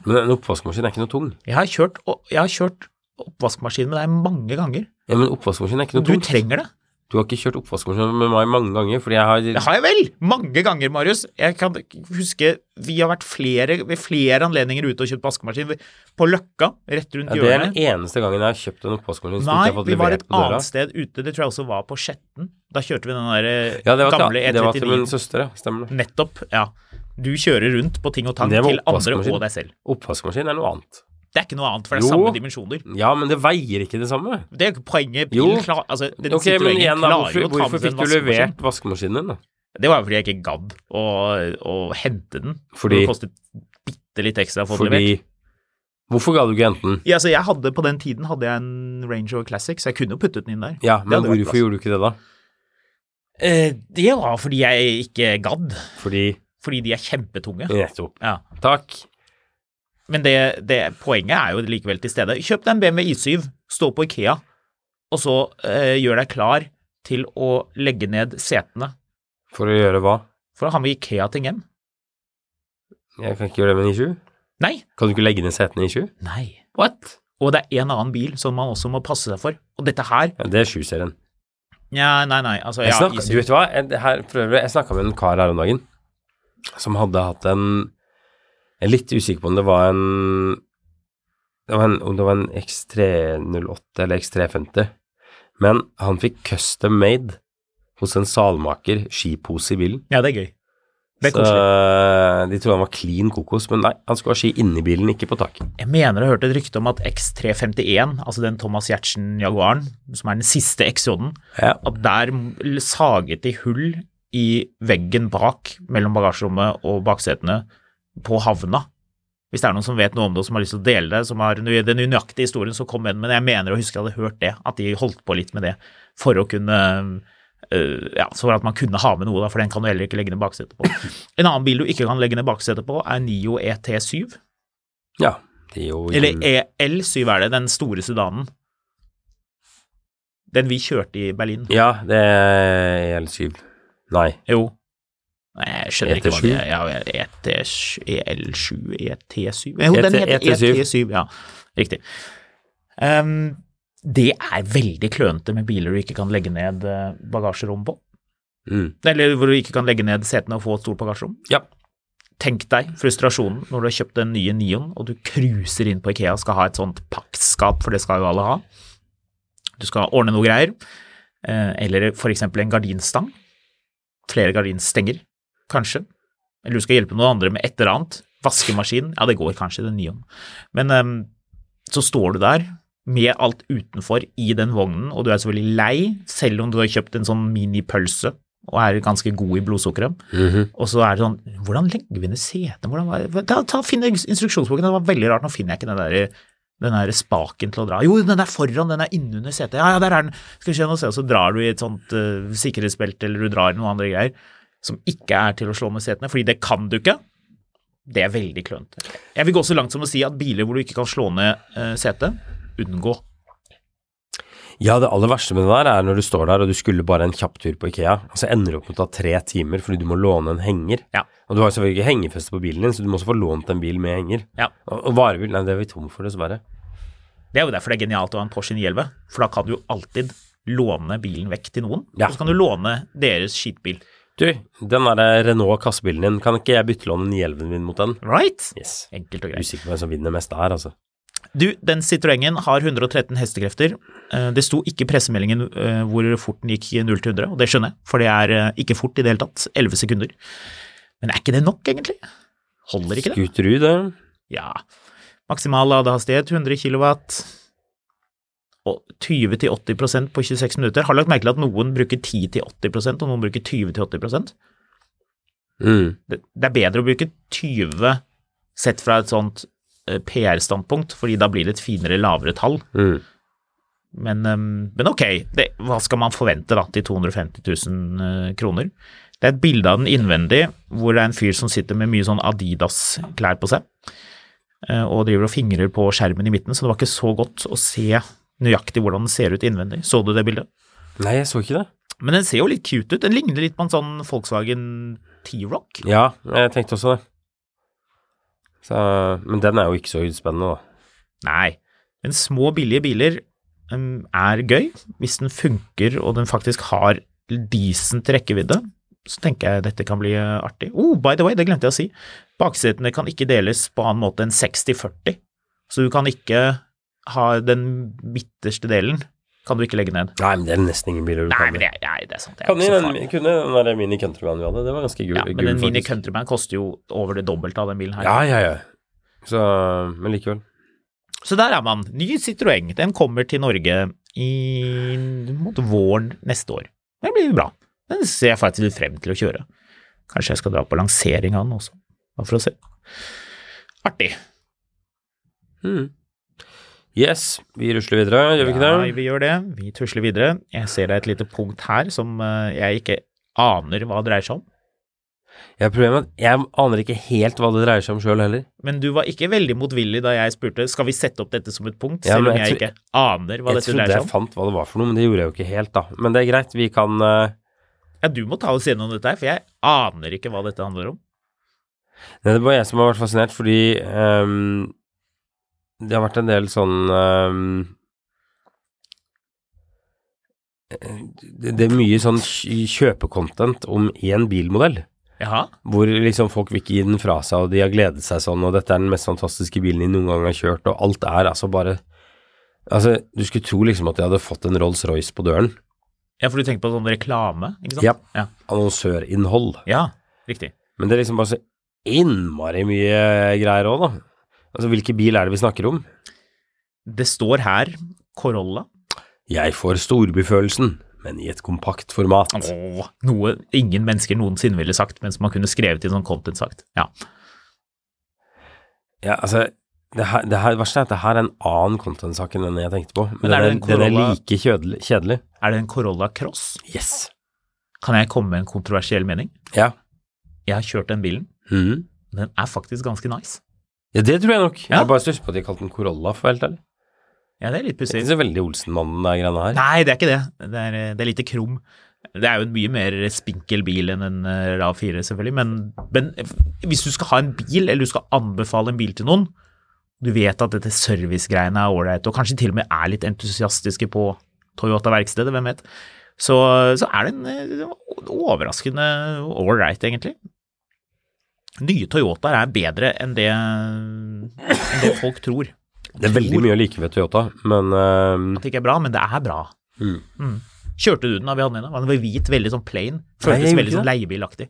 Speaker 1: Men en oppvaskmaskin er ikke noe tung.
Speaker 2: Jeg har kjørt, jeg har kjørt oppvaskmaskin med deg mange ganger.
Speaker 1: Ja, men oppvaskmaskin er ikke noe
Speaker 2: Du trenger det.
Speaker 1: Du har ikke kjørt oppvaskmaskin med meg mange ganger, fordi jeg har
Speaker 2: Det har jeg vel! Mange ganger, Marius. Jeg kan huske vi har vært flere, ved flere anledninger ute og kjøpt vaskemaskin. På Løkka, rett rundt
Speaker 1: ja, Det er den eneste gangen jeg har kjøpt en oppvaskmaskin som
Speaker 2: Nei,
Speaker 1: ikke har fått
Speaker 2: vi var et annet sted ute. Det tror jeg også var på Skjetten. Da kjørte vi den der
Speaker 1: Ja, det var,
Speaker 2: gamle
Speaker 1: til, det var til min
Speaker 2: E39.
Speaker 1: søster, ja. Stemmer det.
Speaker 2: Nettopp, ja. Du kjører rundt på ting og tang til andre og deg selv.
Speaker 1: Oppvaskmaskin er noe annet.
Speaker 2: Det er ikke noe annet, for det er
Speaker 1: Jo.
Speaker 2: samme dimensjoner.
Speaker 1: Ja, men det veier ikke det samme.
Speaker 2: Det er jo ikke poenget. Bilen klar, altså, den
Speaker 1: okay, men igjen da, hvorfor, hvorfor fikk du levert vaskemaskinen din, da?
Speaker 2: Det var jo fordi jeg ikke gadd å, å hente den.
Speaker 1: Fordi-
Speaker 2: Det kostet bitte litt ekstra å få den
Speaker 1: Fordi
Speaker 2: levert.
Speaker 1: Hvorfor ga du ikke hente den?
Speaker 2: Ja, altså, jeg hadde, på den tiden hadde jeg en Range Rover Classic, så jeg kunne jo puttet den inn der.
Speaker 1: Ja, men hvorfor gjorde du ikke det, da?
Speaker 2: Eh, det var fordi jeg ikke gadd.
Speaker 1: Fordi
Speaker 2: Fordi de er kjempetunge.
Speaker 1: Nettopp.
Speaker 2: Ja.
Speaker 1: Takk.
Speaker 2: Men det, det poenget er jo likevel til stede. Kjøp deg en BMW I7, stå på Ikea, og så eh, gjør deg klar til å legge ned setene
Speaker 1: For å gjøre hva?
Speaker 2: for å ha med Ikea-ting hjem.
Speaker 1: Jeg kan ikke gjøre det med en I7.
Speaker 2: Nei.
Speaker 1: Kan du ikke legge ned setene i I7?
Speaker 2: Nei.
Speaker 1: What?
Speaker 2: Og det er en annen bil som man også må passe seg for. Og dette her
Speaker 1: Ja, det er 7-serien.
Speaker 2: Ja, nei, nei, altså
Speaker 1: Jeg
Speaker 2: ja, I7.
Speaker 1: du vet hva, jeg, her, for øvrig, jeg snakka med en kar her om dagen som hadde hatt en Jeg er litt usikker på om det var en det var en, om det var en X308 eller X350, men han fikk custom made hos en salmaker skipose i bilen.
Speaker 2: Ja, det er gøy. Det er
Speaker 1: Så
Speaker 2: koselig.
Speaker 1: de trodde han var clean kokos, men nei, han skulle ha ski inni bilen, ikke på taket.
Speaker 2: Jeg mener jeg hørte et rykte om at X351, altså den Thomas Giertsen Jaguaren, som er den siste XJ-en,
Speaker 1: Ja.
Speaker 2: at der saget de hull i veggen bak, mellom bagasjerommet og baksetene, på havna. Hvis det er noen som vet noe om det og som har lyst til å dele det, som har den unøyaktige historien, så kom med den. Men jeg mener å huske jeg hadde hørt det, at de holdt på litt med det for å kunne Uh, ja, så at man kunne ha med noe, da, for den kan du heller ikke legge ned baksetet på. En annen bil du ikke kan legge ned baksetet på, er Nio ET7.
Speaker 1: ja. Det er jo
Speaker 2: Eller EL7 er det, den store Sudanen. Den vi kjørte i Berlin.
Speaker 1: Ja, det er EL7. Nei.
Speaker 2: Jo. Jeg skjønner ikke hva det er. Ja, ET, EL7, ET7 Jo, den heter
Speaker 1: ET7.
Speaker 2: ET7, ja. Riktig. Um, det er veldig klønete med biler du ikke kan legge ned eh, bagasjerom på.
Speaker 1: Mm.
Speaker 2: Eller hvor du ikke kan legge ned setene og få et stort bagasjerom.
Speaker 1: Ja.
Speaker 2: Tenk deg frustrasjonen når du har kjøpt den nye Nion, og du cruiser inn på Ikea og skal ha et sånt pakkskap, for det skal jo alle ha. Du skal ordne noe greier, eh, eller eksempel en gardinstang. Flere gardinstenger, kanskje. Eller du skal hjelpe noen andre med et eller annet. Vaskemaskin, ja det går kanskje det den Nion. Men um, så står du der med alt utenfor i den vognen, og du er selvfølgelig lei, selv om du har kjøpt en sånn minipølse og er ganske god i blodsukkeret.
Speaker 1: Mhm.
Speaker 2: Og så er det sånn Hvordan legger vi ned setene? Ta, ta, Finn instruksjonsboken. Det var veldig rart. Nå finner jeg ikke den der, den der spaken til å dra. Jo, den er foran, den er innunder setet. Ja, ja, der er den. Skal vi se nå, se. Og så drar du i et sånt uh, sikkerhetsbelte, eller du drar i noen andre greier som ikke er til å slå med setene, fordi det kan du ikke. Det er veldig klønete. Jeg vil gå så langt som å si at biler hvor du ikke kan slå ned uh, setet, unngå.
Speaker 1: Ja, det aller verste med det der er når du står der og du skulle bare en kjapp tur på Ikea, og så ender du opp med å ta tre timer fordi du må låne en henger.
Speaker 2: Ja.
Speaker 1: Og du har selvfølgelig ikke hengefeste på bilen din, så du må også få lånt en bil med henger.
Speaker 2: Ja.
Speaker 1: Og, og varebil, nei, det er vi tom for, dessverre.
Speaker 2: Det er jo derfor det er genialt å ha en Porsche 911, for da kan du jo alltid låne bilen vekk til noen,
Speaker 1: Ja.
Speaker 2: og så kan du låne deres skitbil.
Speaker 1: Du, den der Renault kassebilen din, kan ikke jeg bytte lånen i elven min mot den?
Speaker 2: Right?
Speaker 1: Yes.
Speaker 2: Enkelt og greit.
Speaker 1: Usikker på hvem som vinner mest der, altså.
Speaker 2: Du, den Citroengen har 113 hestekrefter. Eh, Det sto ikke i pressemeldingen eh, hvor fort den gikk 0 til 100, og det skjønner jeg, for det er eh, ikke fort i det hele tatt. 11 sekunder. Men er ikke det nok, egentlig? Holder ikke det?
Speaker 1: Scooterud, det.
Speaker 2: Ja. Maksimal ladehastighet 100 kW. Og 20-80% på 26 minutter. Har lagt merke til at noen bruker 10-80% og noen bruker 20-80
Speaker 1: Mm.
Speaker 2: det, det er bedre å bruke 20 sett fra et sånt eh, PR-standpunkt, fordi da blir det et finere, lavere tall.
Speaker 1: Mm.
Speaker 2: Men, ehm, men ok, det, hva skal man forvente da til 250 000 eh, kroner? Det er et bilde av den innvendig, hvor det er en fyr som sitter med mye sånn Adidas-klær på seg, eh, og driver og fingrer på skjermen i midten, så det var ikke så godt å se nøyaktig hvordan den ser ut innvendig. Så du det bildet?
Speaker 1: Nei, jeg så ikke det.
Speaker 2: Men den ser jo litt cute ut. Den ligner litt på en sånn Volkswagen T-Rock.
Speaker 1: Ja, jeg tenkte også det. Så, men den er jo ikke så utspennende, da.
Speaker 2: Nei, men små, billige biler um, er gøy hvis den funker og den faktisk har decent rekkevidde. Så tenker jeg dette kan bli uh, artig. Oh, by the way, det glemte jeg å si. Baksetene kan ikke deles på annen måte enn 60-40. Så du kan ikke ha den midterste delen kan du ikke legge ned.
Speaker 1: Nei, men det er nesten ingen biler du
Speaker 2: Nei,
Speaker 1: kan
Speaker 2: men
Speaker 1: det.
Speaker 2: nei, det er sant. Det er
Speaker 1: den, kunne den der Mini Countryman vi hadde, det var ganske gul.
Speaker 2: Ja, men
Speaker 1: gul
Speaker 2: en Mini Countryman koster jo over det dobbelte av den bilen her.
Speaker 1: Ja, ja, ja. Så, men likevel.
Speaker 2: Så der er man. Ny Citroën. Den kommer til Norge i mot våren neste år. Det blir bra. Den ser jeg faktisk litt frem til å kjøre. Kanskje jeg skal dra på lansering av den også, bare for å se. Artig.
Speaker 1: Mm. Yes, vi rusler videre, gjør vi ikke det?
Speaker 2: Nei, vi gjør det. Vi tusler videre. Jeg ser det er et lite punkt her som eh, jeg ikke aner hva det dreier seg om.
Speaker 1: Ja, problemet er at jeg aner ikke helt hva det dreier seg om sjøl heller.
Speaker 2: Men du var ikke veldig motvillig da jeg spurte skal vi sette opp dette som et punkt,
Speaker 1: Ja,
Speaker 2: selv om
Speaker 1: jeg
Speaker 2: jeg ikke aner hva dette dreier seg om.
Speaker 1: jeg trodde jeg fant hva det var for noe, men det gjorde jeg jo ikke helt, da. Men det er greit, vi kan uh...
Speaker 2: Ja, du må ta oss gjennom dette her, for jeg aner ikke hva dette handler om.
Speaker 1: Nei, det bare jeg som har vært fascinert, fordi ehm, det har vært en del sånn eh, det, det er mye sånn kjøpekontent om én bilmodell,
Speaker 2: Jaha.
Speaker 1: hvor liksom folk vil ikke gi den fra seg, og de har gledet seg sånn, og dette er den mest fantastiske bilen de noen gang har kjørt, og alt er altså bare Altså, du skulle tro liksom at de hadde fått en Rolls-Royce på døren.
Speaker 2: Ja, for du tenker på sånn reklame, ikke sant?
Speaker 1: Ja.
Speaker 2: Ja,
Speaker 1: Annonsørinnhold.
Speaker 2: ja riktig.
Speaker 1: Men det er liksom bare så innmari mye greier òg, da. Altså, hvilken bil er det vi snakker om?
Speaker 2: Det står her Corolla.
Speaker 1: Jeg får storbyfølelsen, men i et kompakt format.
Speaker 2: Åh, noe ingen mennesker noensinne ville sagt, men som man kunne skrevet i sånn content-sagt. Ja.
Speaker 1: Ja, altså, det, her, det her, verste er at det her er en annen content-sak enn den jeg tenkte på. Men,
Speaker 2: Men er
Speaker 1: den,
Speaker 2: det en
Speaker 1: den er like kjedelig. kjedelig.
Speaker 2: Er det en Corolla Cross?
Speaker 1: Yes.
Speaker 2: Kan jeg komme med en kontroversiell mening?
Speaker 1: Ja.
Speaker 2: Jeg har kjørt den bilen.
Speaker 1: Mhm.
Speaker 2: Den er faktisk ganske nice.
Speaker 1: Ja, det tror jeg nok.
Speaker 2: Ja.
Speaker 1: Jeg bare stusser på at de kalte den Corolla, for å være helt ærlig.
Speaker 2: Ja, det er litt pussig.
Speaker 1: ikke så veldig Olsenmannen, de greiene her.
Speaker 2: Nei, det er ikke det. Det er, det er lite krum. Det er jo en mye mer spinkel bil enn en eh, RAV 4, selvfølgelig, men, men hvis du skal ha en bil, eller du skal anbefale en bil til noen, du vet at dette servicegreiene er ålreit, og kanskje til og med er litt entusiastiske på Toyota-verkstedet, hvem vet, så, så er det en eh, overraskende ålreit, egentlig. Nye Toyotaer er bedre enn det, enn det folk tror.
Speaker 1: Det er veldig mye å like ved Toyota, men uh,
Speaker 2: At det ikke er bra, men det er bra.
Speaker 1: Mm.
Speaker 2: Kjørte du den da vi hadde den? Den var hvit, veldig sånn plain. Føltes
Speaker 1: Nei,
Speaker 2: veldig sånn leiebilaktig.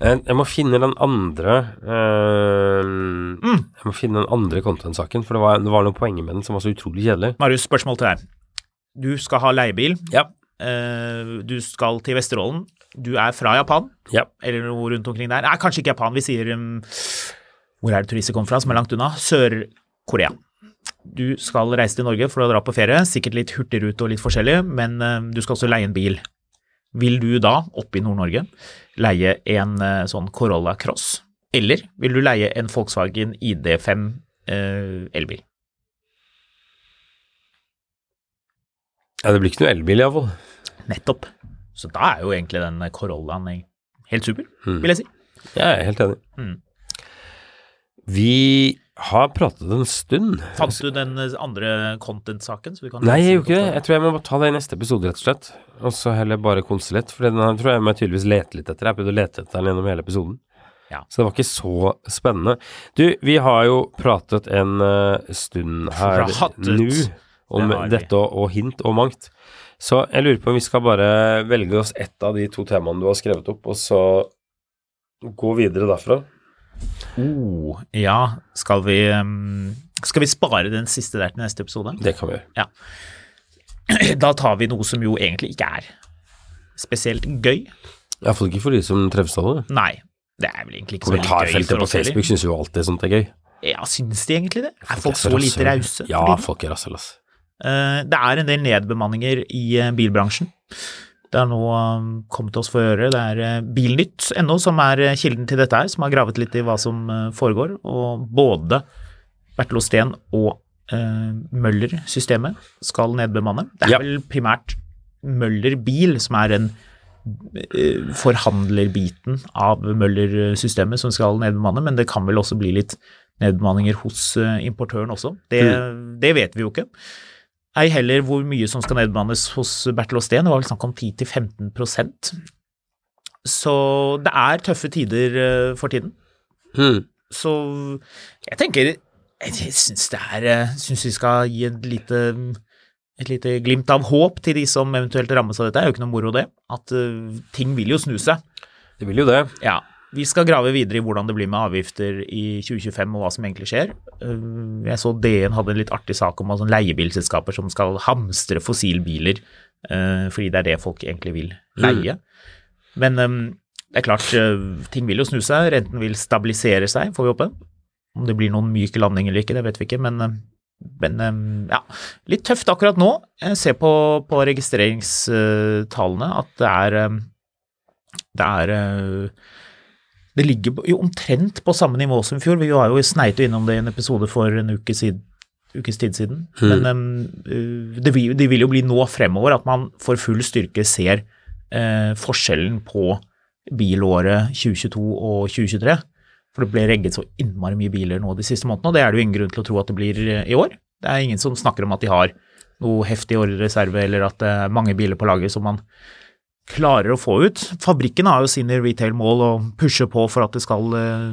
Speaker 1: eh, jeg må finne den andre ehm,
Speaker 2: Mm.
Speaker 1: Jeg må finne den andre content-saken, for det var, det var noen poenger med den som var så utrolig kjedelig.
Speaker 2: Marius, spørsmål til deg. Du skal ha leiebil.
Speaker 1: Ja.
Speaker 2: Eh, du skal til Vesterålen. Du er fra Japan,
Speaker 1: Ja.
Speaker 2: eller noe rundt omkring der. Nei, kanskje ikke Japan. Vi sier um, Hvor er det turister kommer fra, som er langt unna? Sør-Korea. Du skal reise til Norge for å dra på ferie. Sikkert litt hurtigrute og litt forskjellig, men uh, du skal også leie en bil. Vil du da, oppe i Nord-Norge, leie en uh, sånn Corolla Cross? Eller vil du leie en Volkswagen ID5 uh, elbil?
Speaker 1: ja, det blir ikke noe elbil iallfall.
Speaker 2: Nettopp. Så da er jo egentlig den Corollaen helt super,
Speaker 1: Mm.
Speaker 2: vil jeg si.
Speaker 1: Jeg er helt enig.
Speaker 2: Mm.
Speaker 1: Vi har pratet en stund.
Speaker 2: Fant du den andre content-saken? så vi kan
Speaker 1: Nei, jeg gjorde ikke det. Jeg tror jeg må ta det i neste episode, rett og slett. Og så heller bare konse litt, for den her tror jeg må jeg tydeligvis lete litt etter. Jeg prøvde å lete etter den gjennom hele episoden.
Speaker 2: Ja.
Speaker 1: Så det var ikke så spennende. Du, vi har jo pratet en eh, stund her nå om
Speaker 2: Det
Speaker 1: dette og hint og mangt. Så jeg lurer på om vi skal bare velge oss ett av de to temaene du har skrevet opp, og så gå videre derfra.
Speaker 2: Oh, ja, skal vi um, Skal vi spare den siste der til neste episode?
Speaker 1: Det kan vi gjøre.
Speaker 2: Da tar vi noe som jo egentlig ikke er spesielt gøy.
Speaker 1: Iallfall ikke for de som treffes av det.
Speaker 2: Nei, det er vel egentlig ikke så gøy
Speaker 1: Kommentarfeltet på. Facebook syns jo alltid sånt er gøy.
Speaker 2: Ja, syns de egentlig det? Er folk
Speaker 1: er
Speaker 2: så lite rause?
Speaker 1: Ja, folk er rasshøl, ass.
Speaker 2: Eh, Det er en del nedbemanninger i eh, bilbransjen. Det har nå um, kommet oss for øre. Det er eh, Bilnytt.no som er kilden til dette her, som har gravet litt i hva som foregår. Og både Bertil Osten og Møller-systemet skal nedbemanne. Det er
Speaker 1: Ja.
Speaker 2: vel primært Møller Bil som er eh, forhandlerbiten av Møller-systemet som skal nedbemanne, men det kan vel også bli litt nedbemanninger hos importøren også. Det, det vet vi jo ikke. Ei heller hvor mye som skal nedbemannes hos Bertil Osten. Det var vel snakk om 10-15% Så det er tøffe tider eh, for tiden.
Speaker 1: Hmm.
Speaker 2: Så jeg tenker Jeg syns det er eh, Syns vi skal gi et lite et lite glimt av håp til de som eventuelt rammes av dette. Det er jo ikke noe moro, det. At eh, ting vil jo snu seg.
Speaker 1: Det vil jo det.
Speaker 2: Ja. Vi skal grave videre i hvordan det blir med avgifter i 2025 og hva som egentlig skjer. Uh, Jeg så DN hadde en litt artig sak om altså leiebilselskaper som skal hamstre fossilbiler, uh, fordi det er det folk egentlig vil leie. Men um, det er klart, ting vil jo snu seg, renten vil stabilisere seg, får vi håpe. Om det blir noen myk landing eller ikke, det vet vi ikke, men, men ja, litt tøft akkurat nå. Jeg ser på, på registreringstallene at det er det er det ligger jo omtrent på samme nivå som i fjor. Vi var jo sneit innom det i en episode for en uke siden, ukes tid siden. Men um, det, vil, det vil jo bli nå fremover at man for full styrke ser uh, forskjellen på bilåret 2022 og 2023. For det ble regget så innmari mye biler nå de siste månedene, og det er det jo ingen grunn til å tro at det blir uh, i år. Det er ingen som snakker om at de har noe heftig ordrereserve, eller at det er mange biler på lager som man klarer å få ut. Fabrikken har jo sine retail-mål og pusher på for at det skal eh,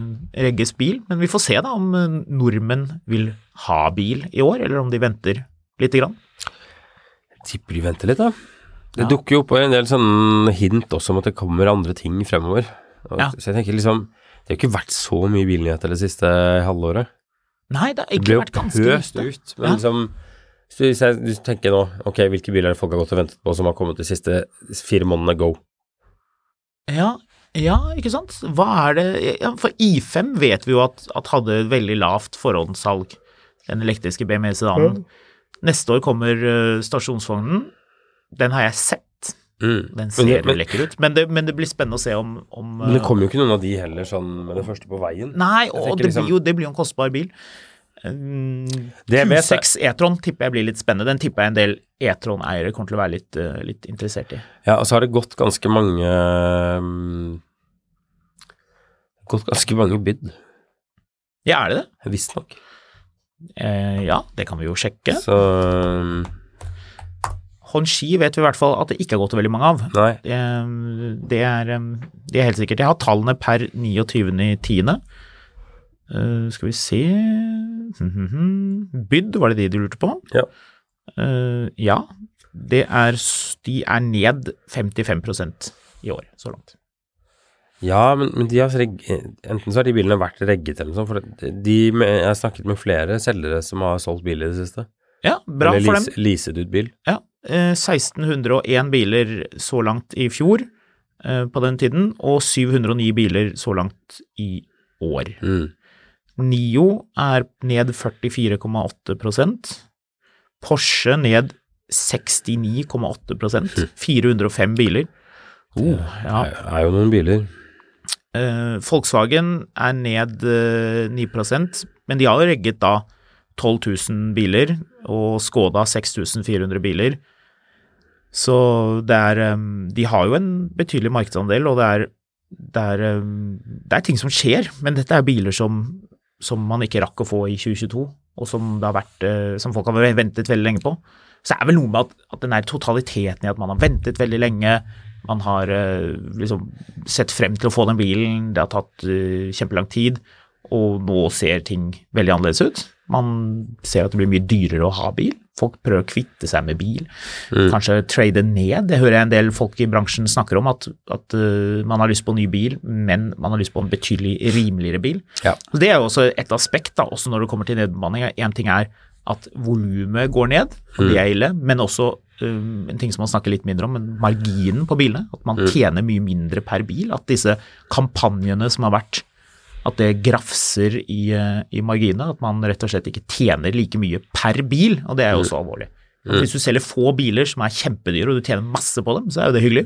Speaker 2: regges bil, men vi får se da om eh, nordmenn vil ha bil i år, eller om de venter lite grann.
Speaker 1: Tipper de venter litt, da. Det
Speaker 2: Ja.
Speaker 1: dukker jo opp en del sånn hint også om at det kommer andre ting fremover.
Speaker 2: Ja.
Speaker 1: Så jeg tenker liksom Det har ikke vært så mye bilnyheter det siste halvåret.
Speaker 2: Nei, det har
Speaker 1: ikke vært
Speaker 2: ganske
Speaker 1: Det
Speaker 2: ble jo
Speaker 1: pøst ut. Men
Speaker 2: Ja.
Speaker 1: liksom så Hvis jeg hvis tenker nå Ok, hvilke biler er folk har gått og ventet på som har kommet de siste fire månedene? Go.
Speaker 2: Ja, ja, ikke sant? Hva er det ja, For I5 vet vi jo at, at hadde veldig lavt forhåndssalg, den elektriske BMW sedanen. Neste år kommer uh, stasjonsvognen. Den har jeg sett.
Speaker 1: Mm.
Speaker 2: Den ser
Speaker 1: jo men-
Speaker 2: lekker ut. Men det, men det blir spennende å se om, om
Speaker 1: Men det
Speaker 2: eh,
Speaker 1: kommer jo ikke noen av de heller sånn med det første på veien.
Speaker 2: Nei, og
Speaker 1: tenker
Speaker 2: det
Speaker 1: liksom-
Speaker 2: blir jo, det blir jo en kostbar bil.
Speaker 1: Er-
Speaker 2: Q6 E-tron tipper jeg blir litt spennende. Den tipper jeg en del E-tron-eiere kommer til å være litt, eh, litt interessert i.
Speaker 1: Ja, og så har det gått ganske mange um, Gått ganske mange bid,
Speaker 2: Ja, er det det?
Speaker 1: visstnok.
Speaker 2: Eh, ja, det kan vi jo sjekke.
Speaker 1: Så
Speaker 2: Honshi vet vi i hvert fall at det ikke har gått veldig mange av.
Speaker 1: Nei.
Speaker 2: Det, det, er, det er helt sikkert. Jeg har tallene per 29.10. Uh, skal vi se Byd, var det de du lurte på?
Speaker 1: Ja.
Speaker 2: Uh, ja. Det er, de er ned 55% i år, så langt.
Speaker 1: Ja, men, men de har enten så har de bilene vært regget eller noe sånt. For de, jeg har snakket med flere selgere som har solgt biler i det siste.
Speaker 2: Ja, bra
Speaker 1: eller
Speaker 2: for
Speaker 1: leas-
Speaker 2: dem.
Speaker 1: leaset ut bil.
Speaker 2: Ja, eh, 1601 biler så langt i fjor eh, på den tiden, og 709 biler så langt i år.
Speaker 1: Mm.
Speaker 2: Nio er ned 44,8% Porsche ned 69,8% 405 biler. Oh, ja.
Speaker 1: Det er jo noen biler.
Speaker 2: Eh, Volkswagen er ned eh, 9 men de har jo regget da 12 000 biler, og Skoda 6400 biler. Så det er eh, De har jo en betydelig markedsandel, og det er, det er, eh, det er ting som skjer, men dette er biler som, som man ikke rakk å få i 2022, og som, vært, eh, som folk har ventet veldig lenge på. Så det er vel noe med at, at den der totaliteten i at man har ventet veldig lenge, man har eh, liksom sett frem til å få den bilen, det har tatt eh, kjempelang tid, og nå ser ting veldig annerledes ut. Man ser at det blir mye dyrere å ha bil. Folk prøver å kvitte seg med bil.
Speaker 1: Mm.
Speaker 2: Kanskje trade ned. Det hører jeg en del folk i bransjen snakker om, at, at uh, man har lyst på en ny bil, men man har lyst på en betydelig rimeligere bil.
Speaker 1: Ja.
Speaker 2: Så Det er jo også et aspekt, da, også når det kommer til nedbemanning. Én ting er at volumet går ned, og
Speaker 1: Mm.
Speaker 2: det er ille, men også um, en ting som man snakker litt mindre om, men marginen på bilene. At man
Speaker 1: Mm.
Speaker 2: tjener mye mindre per bil. At disse kampanjene som har vært, at det grafser i, eh, i marginene. At man rett og slett ikke tjener like mye per bil, og det er jo også alvorlig. At Hvis du selger få biler som er kjempedyre, og du tjener masse på dem, så er jo det hyggelig.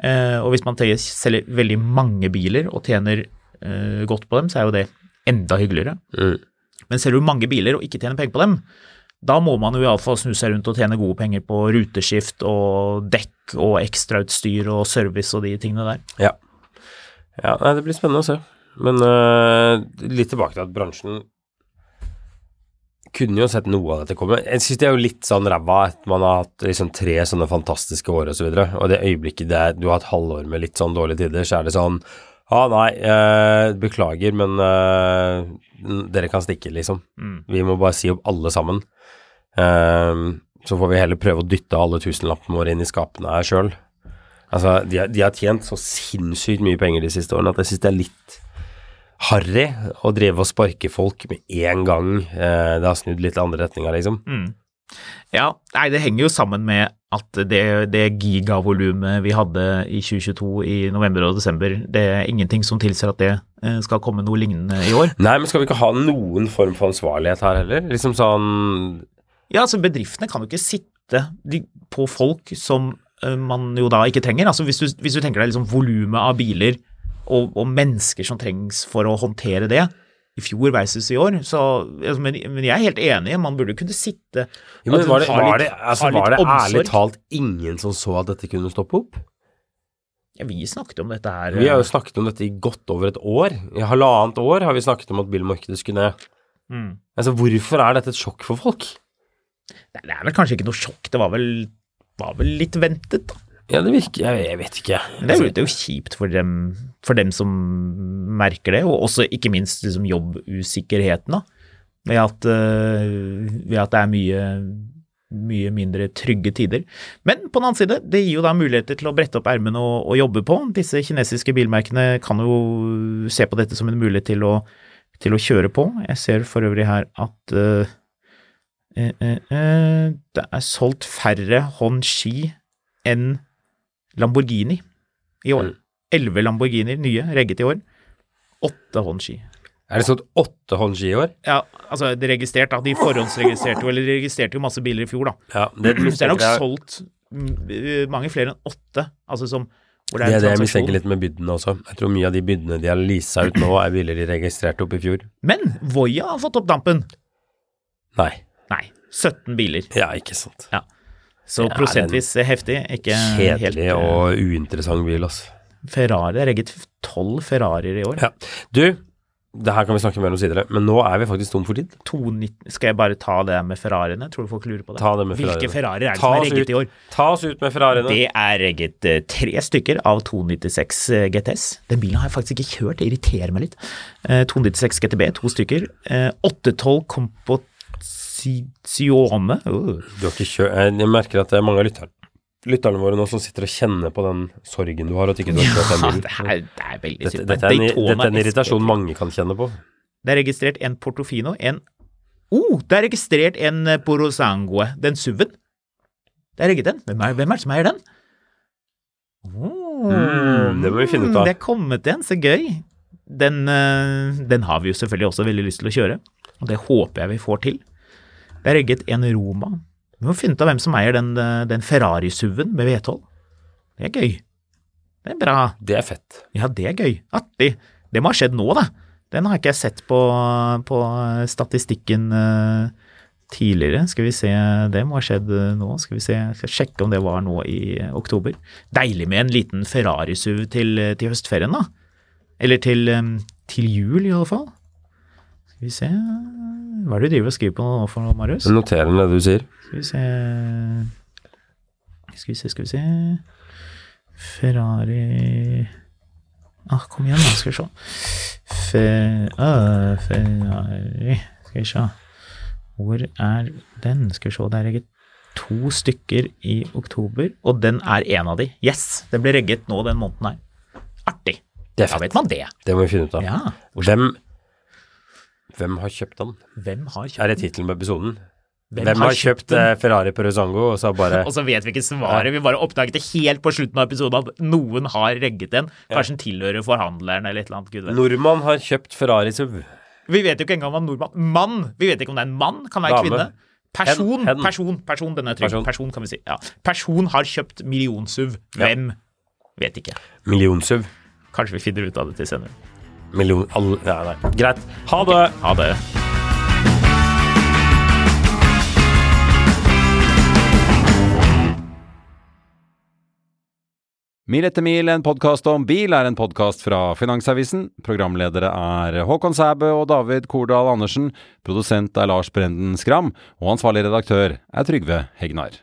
Speaker 2: Eh, og hvis man selger veldig mange biler og tjener eh, godt på dem, så er jo det enda hyggeligere.
Speaker 1: Mm.
Speaker 2: Men selger du mange biler og ikke tjener penger på dem, da må man jo iallfall snu seg rundt og tjene gode penger på ruteskift og dekk og ekstrautstyr og service og de tingene der.
Speaker 1: Ja. ja det blir spennende å se. Men uh, litt tilbake til at bransjen kunne jo sett noe av dette komme. Jeg syns det er jo litt sånn ræva at man har hatt liksom tre sånne fantastiske år og så videre, og det øyeblikket det er, du har et halvår med litt sånn dårlige tider, så er det sånn ah, nei, eh, beklager, men eh, dere kan stikke, liksom.
Speaker 2: Mm.
Speaker 1: Vi må bare si opp alle sammen. Eh, så får vi heller prøve å dytte alle tusenlappene våre inn i skapene her sjøl. Altså, de, har- de har tjent så sinnssykt mye penger de siste årene at jeg syns det er litt harry å drive og sparke folk med en gang eh, det har snudd litt andre retninger, liksom.
Speaker 2: Ja, nei, det henger jo sammen med at det, det gigavolumet vi hadde i 2022 i november og desember, det er ingenting som tilsier at det eh, skal komme noe lignende i år.
Speaker 1: Nei, men skal vi ikke ha noen form for ansvarlighet her heller? Liksom sånn
Speaker 2: Ja, altså bedriftene kan jo ikke sitte på folk som eh, man jo da ikke trenger. Altså hvis du, hvis du tenker deg liksom volumet av biler og, og mennesker som trengs for å håndtere det, i fjor versus i år, så altså, men, men jeg er helt enig, man burde kunne sitte
Speaker 1: jo, men var det, var
Speaker 2: litt-
Speaker 1: det, altså, var det ærlig talt ingen som så at dette kunne stoppe opp?
Speaker 2: Ja, vi snakket om dette her
Speaker 1: Vi har jo snakket om dette i godt over et år. I halvannet år har vi snakket om at bilmarkedet skulle ned.
Speaker 2: mm.
Speaker 1: Altså, hvorfor er dette et sjokk for folk?
Speaker 2: Nei, Det er vel kanskje ikke noe sjokk, det var vel, var vel litt ventet, da.
Speaker 1: Ja, det virker Jeg, jeg vet ikke.
Speaker 2: Men det er jo, det er jo kjipt for dem, for dem som merker det, og også ikke minst liksom jobbusikkerheten, da. Ved at, eh, ved at det er mye, mye mindre trygge tider. Men på den annen side, det gir jo da muligheter til å brette opp ermene og, og jobbe på. Disse kinesiske bilmerkene kan jo se på dette som en mulighet til å, til å kjøre på. Jeg ser for øvrig her at uh, uh, eh, det er solgt færre Honshi enn Lamborghini i år. Elleve Lamborghinier nye, regget i år. Åtte håndski.
Speaker 1: Er det sånn åtte håndski i år?
Speaker 2: Ja, altså det er registrert, da. De forhåndsregistrerte jo, eller de registrerte jo masse biler i fjor, da.
Speaker 1: Ja, det,
Speaker 2: det er nok
Speaker 1: jeg-
Speaker 2: solgt mm, mange flere enn åtte, altså som
Speaker 1: Det er det jeg
Speaker 2: en
Speaker 1: mistenker litt med bydene også. Jeg tror mye av de bydene de har leasa ut nå, er biler de registrerte opp i fjor.
Speaker 2: Men Voya har fått opp dampen.
Speaker 1: Nei.
Speaker 2: Nei, 17 biler.
Speaker 1: Ja, ikke sant.
Speaker 2: Så
Speaker 1: er
Speaker 2: prosentvis heftig, ikke helt
Speaker 1: Kjedelig
Speaker 2: eh,
Speaker 1: og uinteressant bil, altså.
Speaker 2: Ferrari er regget tolv Ferrarier i år.
Speaker 1: Ja. Du, det her kan vi snakke mer om senere, men nå er vi faktisk tom for tid.
Speaker 2: 290 Skal jeg bare ta det med Ferrariene? Tror du folk lurer på det?
Speaker 1: Ta det med
Speaker 2: Hvilke Ferrarier er det
Speaker 1: Ta
Speaker 2: som er regget
Speaker 1: ut.
Speaker 2: i år?
Speaker 1: Ta oss ut med Ferrariene.
Speaker 2: Det er regget eh, tre stykker av 296 eh, GTS. Den bilen har jeg faktisk ikke kjørt, det irriterer meg litt. Eh, 296 GTB, to stykker. Eh, 812 Composizione. Uh.
Speaker 1: Du har ikke kjørt Jeg merker at det er mange av lytterne, lytterne våre nå som sitter og kjenner på den sorgen du har, at ikke du har kjørt den
Speaker 2: Ja, det er, det er veldig
Speaker 1: Dette, dette, er en, dette er en irritasjon mange kan kjenne på.
Speaker 2: Det er registrert en Portofino, en Oh, det er registrert en eh, Porosangue, den SUV-en. Det er regget en. Hvem er, hvem er det som eier den? Oh,
Speaker 1: Mm, det må vi finne ut av.
Speaker 2: Det er kommet en, så gøy. Den, eh, den har vi jo selvfølgelig også veldig lyst til å kjøre, og det håper jeg vi får til. Det er regget en Roma. Vi må finne ut av hvem som eier den, den Ferrari-SUV-en med V12. Det er gøy. Det er bra.
Speaker 1: Det er fett.
Speaker 2: Ja, det er gøy. Artig. Det må ha skjedd nå, da. Den har ikke jeg sett på, på statistikken eh, tidligere. Skal vi se, det må ha skjedd eh, nå. Skal vi se, jeg skal sjekke om det var nå i eh, oktober. Deilig med en liten Ferrari-SUV til, til høstferien, da. Eller til, til jul, i alle fall. Skal vi se Hva er det du driver og skriver på nå for noe, Marius?
Speaker 1: Jeg noterer det du sier.
Speaker 2: Skal vi se Skal vi se, skal vi se Ferrari ah, Kom igjen, da, skal vi se. Fe, uh, Ferrari Skal vi se. Hvor er den? Skal vi se, det er regget to stykker i oktober, og den er en av de. Yes! Den ble regget nå den måneden her. Artig.
Speaker 1: Det er
Speaker 2: Da vet man det.
Speaker 1: Det må vi finne ut av.
Speaker 2: Ja.
Speaker 1: Hvem, hvem har kjøpt den?
Speaker 2: Hvem har kjøpt den?
Speaker 1: Er det tittelen på episoden?
Speaker 2: Hvem
Speaker 1: Hvem,
Speaker 2: har
Speaker 1: kjøpt,
Speaker 2: kjøpt
Speaker 1: eh, Ferrari på Rosango, og så bare
Speaker 2: Og så vet vi ikke svaret. Vi bare oppdaget det helt på slutten av episoden at noen har regget en. Kanskje den tilhører forhandleren eller et eller annet. Gud vet.
Speaker 1: Nordmann har kjøpt Ferrari SUV.
Speaker 2: Vi vet jo ikke engang om han er nordmann. Mann! Vi vet ikke om det er en mann, kan være
Speaker 1: Dame.
Speaker 2: kvinne. Person,
Speaker 1: Hen, hen.
Speaker 2: person, person, denne trygg.
Speaker 1: Person.
Speaker 2: Person. kan vi si. Ja. Person har kjøpt millionsuv. Hvem? Vet ikke.
Speaker 1: Million-SUV.
Speaker 2: Kanskje vi finner ut av det til senere.
Speaker 1: Million... All, ja, nei. Greit. Ha det!
Speaker 2: Ha det.
Speaker 4: Mil etter mil, en podkast om bil, er en podkast fra Finansavisen. Programledere er Håkon Sæbø og David Kordal Andersen. Produsent er Lars Brenden Skram. Og ansvarlig redaktør er Trygve Hegnar.